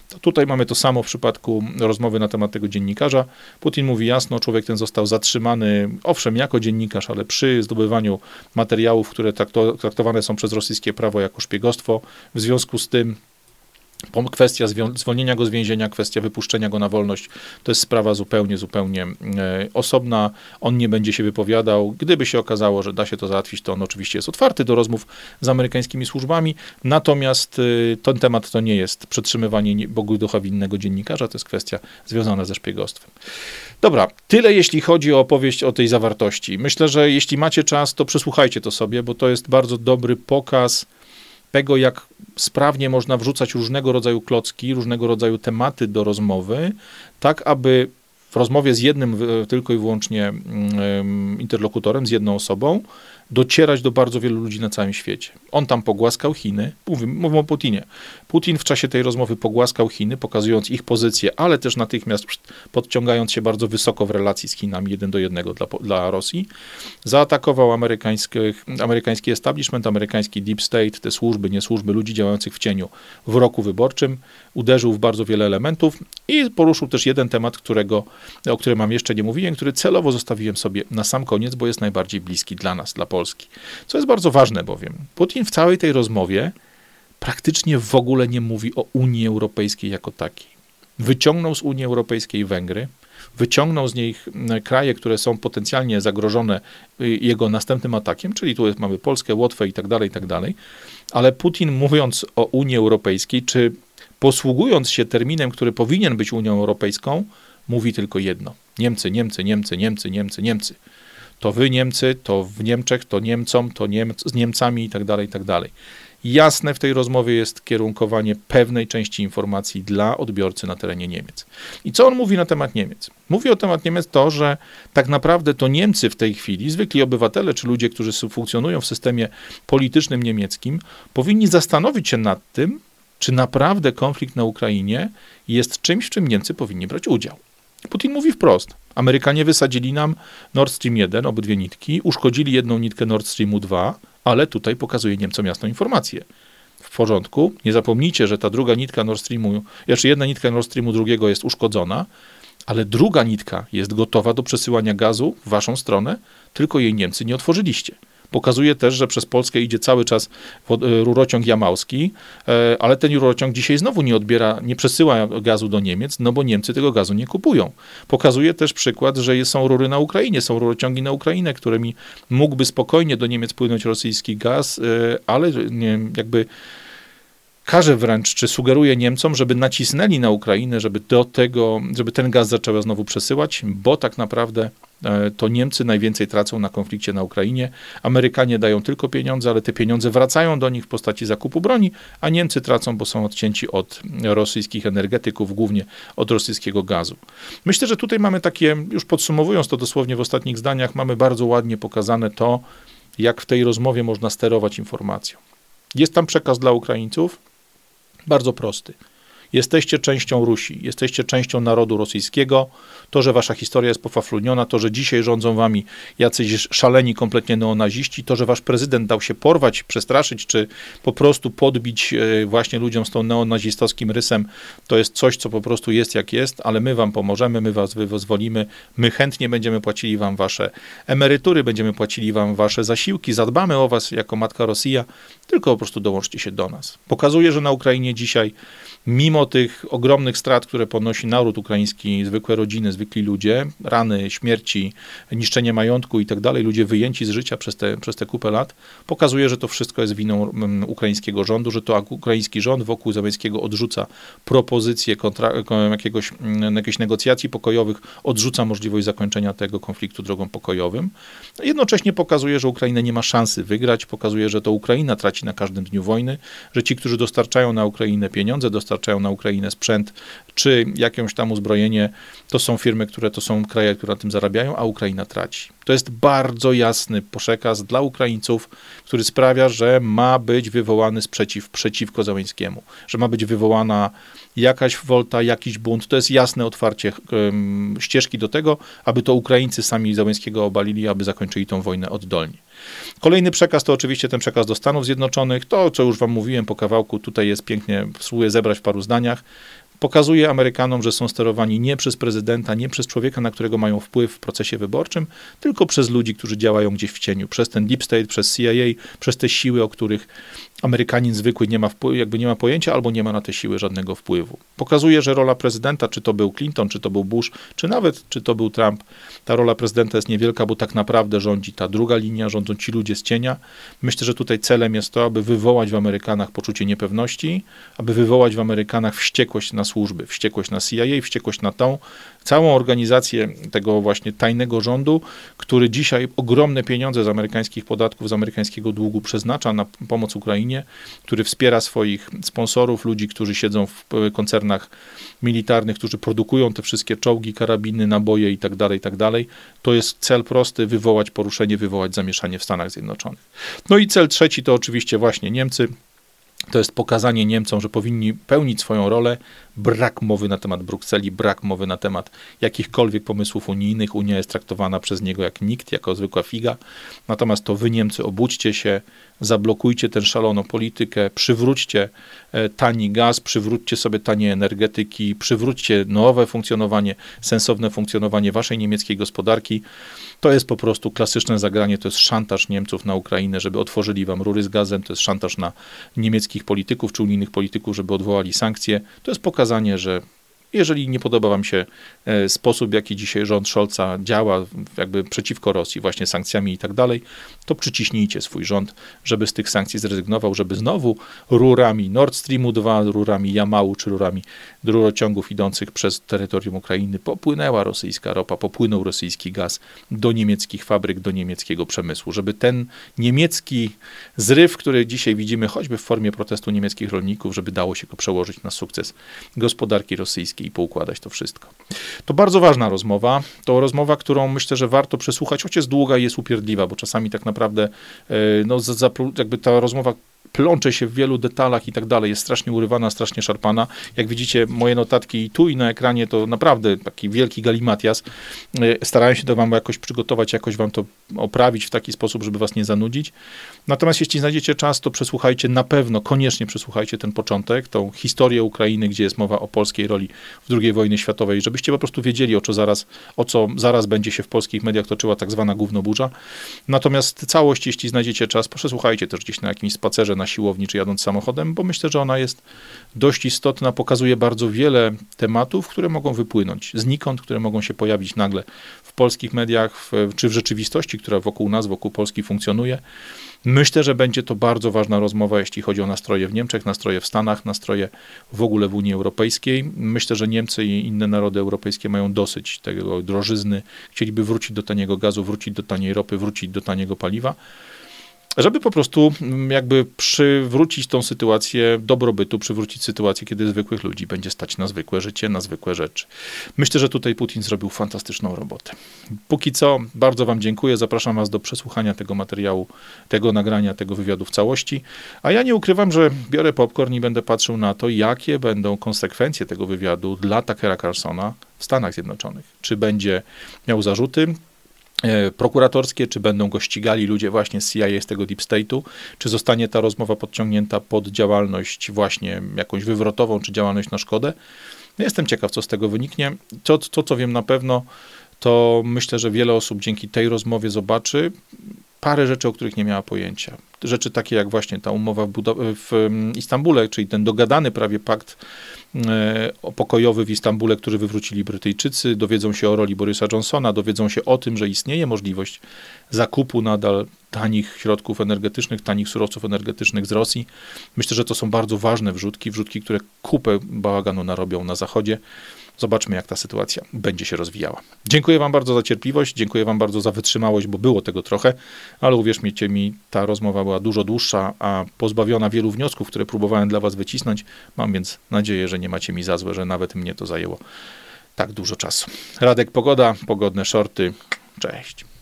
To tutaj mamy to samo w przypadku rozmowy na temat tego dziennikarza. Putin mówi jasno, człowiek ten został zatrzymany, owszem, jako dziennikarz, ale przy zdobywaniu materiałów, które traktowane są przez rosyjskie prawo jako szpiegostwo. W związku z tym Kwestia zwolnienia go z więzienia, kwestia wypuszczenia go na wolność, to jest sprawa zupełnie, zupełnie e, osobna. On nie będzie się wypowiadał. Gdyby się okazało, że da się to załatwić, to on oczywiście jest otwarty do rozmów z amerykańskimi służbami. Natomiast e, ten temat to nie jest przetrzymywanie Bogu ducha winnego dziennikarza, to jest kwestia związana ze szpiegostwem. Dobra, tyle jeśli chodzi o opowieść o tej zawartości. Myślę, że jeśli macie czas, to przesłuchajcie to sobie, bo to jest bardzo dobry pokaz tego, jak sprawnie można wrzucać różnego rodzaju klocki, różnego rodzaju tematy do rozmowy, tak aby w rozmowie z jednym tylko i wyłącznie mm, interlokutorem, z jedną osobą, docierać do bardzo wielu ludzi na całym świecie. On tam pogłaskał Chiny, mówimy, mówimy o Putinie. Putin w czasie tej rozmowy pogłaskał Chiny, pokazując ich pozycję, ale też natychmiast podciągając się bardzo wysoko w relacji z Chinami, jeden do jednego dla, dla Rosji. Zaatakował amerykański establishment, amerykański deep state, te służby, nie służby, ludzi działających w cieniu w roku wyborczym. Uderzył w bardzo wiele elementów i poruszył też jeden temat, którego, o którym mam jeszcze nie mówiłem, który celowo zostawiłem sobie na sam koniec, bo jest najbardziej bliski dla nas, dla Polski. Co jest bardzo ważne bowiem. Putin w całej tej rozmowie praktycznie w ogóle nie mówi o Unii Europejskiej jako takiej. Wyciągnął z Unii Europejskiej Węgry, wyciągnął z niej kraje, które są potencjalnie zagrożone y, jego następnym atakiem, czyli tu mamy Polskę, Łotwę i tak dalej, i tak dalej. Ale Putin mówiąc o Unii Europejskiej, czy posługując się terminem, który powinien być Unią Europejską, mówi tylko jedno. Niemcy, Niemcy, Niemcy, Niemcy, Niemcy, Niemcy to wy Niemcy, to w Niemczech, to Niemcom, to Niemc, z Niemcami i tak dalej, i tak dalej. Jasne w tej rozmowie jest kierunkowanie pewnej części informacji dla odbiorcy na terenie Niemiec. I co on mówi na temat Niemiec? Mówi o temat Niemiec to, że tak naprawdę to Niemcy w tej chwili, zwykli obywatele czy ludzie, którzy funkcjonują w systemie politycznym niemieckim, powinni zastanowić się nad tym, czy naprawdę konflikt na Ukrainie jest czymś, w czym Niemcy powinni brać udział. Putin mówi wprost. Amerykanie wysadzili nam Nord Stream 1, obydwie nitki, uszkodzili jedną nitkę Nord Streamu 2, ale tutaj pokazuje Niemcom jasną informację. W porządku, nie zapomnijcie, że ta druga nitka Nord Streamu, jeszcze jedna nitka Nord Streamu drugiego jest uszkodzona, ale druga nitka jest gotowa do przesyłania gazu w waszą stronę, tylko jej Niemcy nie otworzyliście. Pokazuje też, że przez Polskę idzie cały czas e, rurociąg jamałski, e, ale ten rurociąg dzisiaj znowu nie odbiera, nie przesyła gazu do Niemiec, no bo Niemcy tego gazu nie kupują. Pokazuje też przykład, że są rury na Ukrainie, są rurociągi na Ukrainę, którymi mógłby spokojnie do Niemiec płynąć rosyjski gaz, e, ale jakby każe wręcz, czy sugeruje Niemcom, żeby nacisnęli na Ukrainę, żeby do tego, żeby ten gaz zaczęła znowu przesyłać, bo tak naprawdę e, to Niemcy najwięcej tracą na konflikcie na Ukrainie. Amerykanie dają tylko pieniądze, ale te pieniądze wracają do nich w postaci zakupu broni, a Niemcy tracą, bo są odcięci od rosyjskich energetyków, głównie od rosyjskiego gazu. Myślę, że tutaj mamy takie, już podsumowując to dosłownie w ostatnich zdaniach, mamy bardzo ładnie pokazane to, jak w tej rozmowie można sterować informacją. Jest tam przekaz dla Ukraińców, bardzo prosty. Jesteście częścią Rusi, jesteście częścią narodu rosyjskiego. To, że wasza historia jest pofafluniona, to, że dzisiaj rządzą wami jacyś szaleni kompletnie neonaziści, to, że wasz prezydent dał się porwać, przestraszyć, czy po prostu podbić e, właśnie ludziom z tą neonazistowskim rysem, to jest coś, co po prostu jest jak jest, ale my wam pomożemy, my was wyzwolimy, my chętnie będziemy płacili wam wasze emerytury, będziemy płacili wam wasze zasiłki, zadbamy o was jako Matka Rosja, tylko po prostu dołączcie się do nas. Pokazuje, że na Ukrainie dzisiaj mimo tych ogromnych strat, które ponosi naród ukraiński, zwykłe rodziny, zwykli ludzie, rany, śmierci, niszczenie majątku i tak dalej, ludzie wyjęci z życia przez te, przez te kupę lat, pokazuje, że to wszystko jest winą mm, ukraińskiego rządu, że to ukraiński rząd wokół Załęckiego odrzuca propozycję kontra, jakiegoś, mm, jakiejś negocjacji pokojowych, odrzuca możliwość zakończenia tego konfliktu drogą pokojowym. Jednocześnie pokazuje, że Ukraina nie ma szansy wygrać, pokazuje, że to Ukraina traci na każdym dniu wojny, że ci, którzy dostarczają na Ukrainę pieniądze, dostarczają na Ukrainę sprzęt, czy jakieś tam uzbrojenie, to są firmy, które to są kraje, które na tym zarabiają, a Ukraina traci. To jest bardzo jasny przekaz dla Ukraińców, który sprawia, że ma być wywołany sprzeciw przeciwko Załęskiemu, że ma być wywołana jakaś wolta, jakiś bunt. To jest jasne otwarcie um, ścieżki do tego, aby to Ukraińcy sami Załęskiego obalili, aby zakończyli tą wojnę oddolnie. Kolejny przekaz to oczywiście ten przekaz do Stanów Zjednoczonych. To, co już wam mówiłem po kawałku, tutaj jest pięknie, spróbuję zebrać w paru zdaniach pokazuje Amerykanom, że są sterowani nie przez prezydenta, nie przez człowieka, na którego mają wpływ w procesie wyborczym, tylko przez ludzi, którzy działają gdzieś w cieniu, przez ten Deep State, przez CIA, przez te siły, o których Amerykanin zwykły nie ma, jakby nie ma pojęcia albo nie ma na te siły żadnego wpływu. Pokazuje, że rola prezydenta, czy to był Clinton, czy to był Bush, czy nawet czy to był Trump, ta rola prezydenta jest niewielka, bo tak naprawdę rządzi ta druga linia, rządzą ci ludzie z cienia. Myślę, że tutaj celem jest to, aby wywołać w Amerykanach poczucie niepewności, aby wywołać w Amerykanach wściekłość na służby, wściekłość na CIA, wściekłość na tą całą organizację tego właśnie tajnego rządu, który dzisiaj ogromne pieniądze z amerykańskich podatków, z amerykańskiego długu przeznacza na pomoc Ukrainie, który wspiera swoich sponsorów, ludzi, którzy siedzą w koncernach militarnych, którzy produkują te wszystkie czołgi, karabiny, naboje i tak dalej, i tak. To jest cel prosty, wywołać poruszenie, wywołać zamieszanie w Stanach Zjednoczonych. No i cel trzeci to oczywiście właśnie Niemcy, to jest pokazanie Niemcom, że powinni pełnić swoją rolę. Brak mowy na temat Brukseli, brak mowy na temat jakichkolwiek pomysłów unijnych. Unia jest traktowana przez niego jak nikt, jako zwykła figa. Natomiast to wy, Niemcy, obudźcie się, zablokujcie tę szaloną politykę, przywróćcie e, tani gaz, przywróćcie sobie tanie energetyki, przywróćcie nowe funkcjonowanie, sensowne funkcjonowanie waszej niemieckiej gospodarki. To jest po prostu klasyczne zagranie, to jest szantaż Niemców na Ukrainę, żeby otworzyli wam rury z gazem, to jest szantaż na niemieckich polityków czy unijnych polityków, żeby odwołali sankcje. To jest pokazanie, że jeżeli nie podoba Wam się e, sposób, w jaki dzisiaj rząd Scholza działa jakby przeciwko Rosji, właśnie sankcjami i tak dalej, to przyciśnijcie swój rząd, żeby z tych sankcji zrezygnował, żeby znowu rurami Nord Streamu 2, rurami Jamału czy rurami rurociągów idących przez terytorium Ukrainy popłynęła rosyjska ropa, popłynął rosyjski gaz do niemieckich fabryk, do niemieckiego przemysłu, żeby ten niemiecki zryw, który dzisiaj widzimy choćby w formie protestu niemieckich rolników, żeby dało się go przełożyć na sukces gospodarki rosyjskiej i poukładać to wszystko. To bardzo ważna rozmowa. To rozmowa, którą myślę, że warto przesłuchać, choć jest długa i jest upierdliwa, bo czasami tak naprawdę e, no, jakby ta rozmowa plącze się w wielu detalach i tak dalej, jest strasznie urywana, strasznie szarpana. Jak widzicie, moje notatki i tu i na ekranie to naprawdę taki wielki galimatias. E, starałem się to wam jakoś przygotować, jakoś wam to oprawić w taki sposób, żeby was nie zanudzić. Natomiast jeśli znajdziecie czas, to przesłuchajcie na pewno, koniecznie przesłuchajcie ten początek, tą historię Ukrainy, gdzie jest mowa o polskiej roli w II wojnie światowej, żebyście po prostu wiedzieli, o co zaraz, o co zaraz będzie się w polskich mediach toczyła tak zwana gównoburza. Natomiast całość, jeśli znajdziecie czas, przesłuchajcie też gdzieś na jakimś spacerze, na siłowni czy jadąc samochodem, bo myślę, że ona jest dość istotna, pokazuje bardzo wiele tematów, które mogą wypłynąć znikąd, które mogą się pojawić nagle w polskich mediach, w, czy w rzeczywistości, która wokół nas, wokół Polski funkcjonuje. Myślę, że będzie to bardzo ważna rozmowa, jeśli chodzi o nastroje w Niemczech, nastroje w Stanach, nastroje w ogóle w Unii Europejskiej. Myślę, że Niemcy i inne narody europejskie mają dosyć tego drożyzny, chcieliby wrócić do taniego gazu, wrócić do taniej ropy, wrócić do taniego paliwa żeby po prostu mm, jakby przywrócić tą sytuację dobrobytu, przywrócić sytuację, kiedy zwykłych ludzi będzie stać na zwykłe życie, na zwykłe rzeczy. Myślę, że tutaj Putin zrobił fantastyczną robotę. Póki co, bardzo Wam dziękuję. Zapraszam Was do przesłuchania tego materiału, tego nagrania, tego wywiadu w całości. A ja nie ukrywam, że biorę popcorn i będę patrzył na to, jakie będą konsekwencje tego wywiadu dla Takera Carsona w Stanach Zjednoczonych. Czy będzie miał zarzuty, prokuratorskie, czy będą go ścigali ludzie właśnie z CIA, z tego Deep State'u, czy zostanie ta rozmowa podciągnięta pod działalność właśnie jakąś wywrotową, czy działalność na szkodę. No, jestem ciekaw, co z tego wyniknie. To, to, co wiem na pewno, to myślę, że wiele osób dzięki tej rozmowie zobaczy parę rzeczy, o których nie miała pojęcia. Rzeczy takie jak właśnie ta umowa w, w mm, Istambule, czyli ten dogadany prawie pakt E, pokojowy w Istambule, który wywrócili Brytyjczycy, dowiedzą się o roli Borysa Johnsona, dowiedzą się o tym, że istnieje możliwość zakupu nadal tanich środków energetycznych, tanich surowców energetycznych z Rosji. Myślę, że to są bardzo ważne wrzutki, wrzutki, które kupę bałaganu narobią na Zachodzie. Zobaczmy, jak ta sytuacja będzie się rozwijała. Dziękuję Wam bardzo za cierpliwość, dziękuję Wam bardzo za wytrzymałość, bo było tego trochę, ale uwierzcie mi, ta rozmowa była dużo dłuższa, a pozbawiona wielu wniosków, które próbowałem dla Was wycisnąć. Mam więc nadzieję, że nie macie mi za złe, że nawet mnie to zajęło tak dużo czasu. Radek Pogoda, pogodne shorty. Cześć.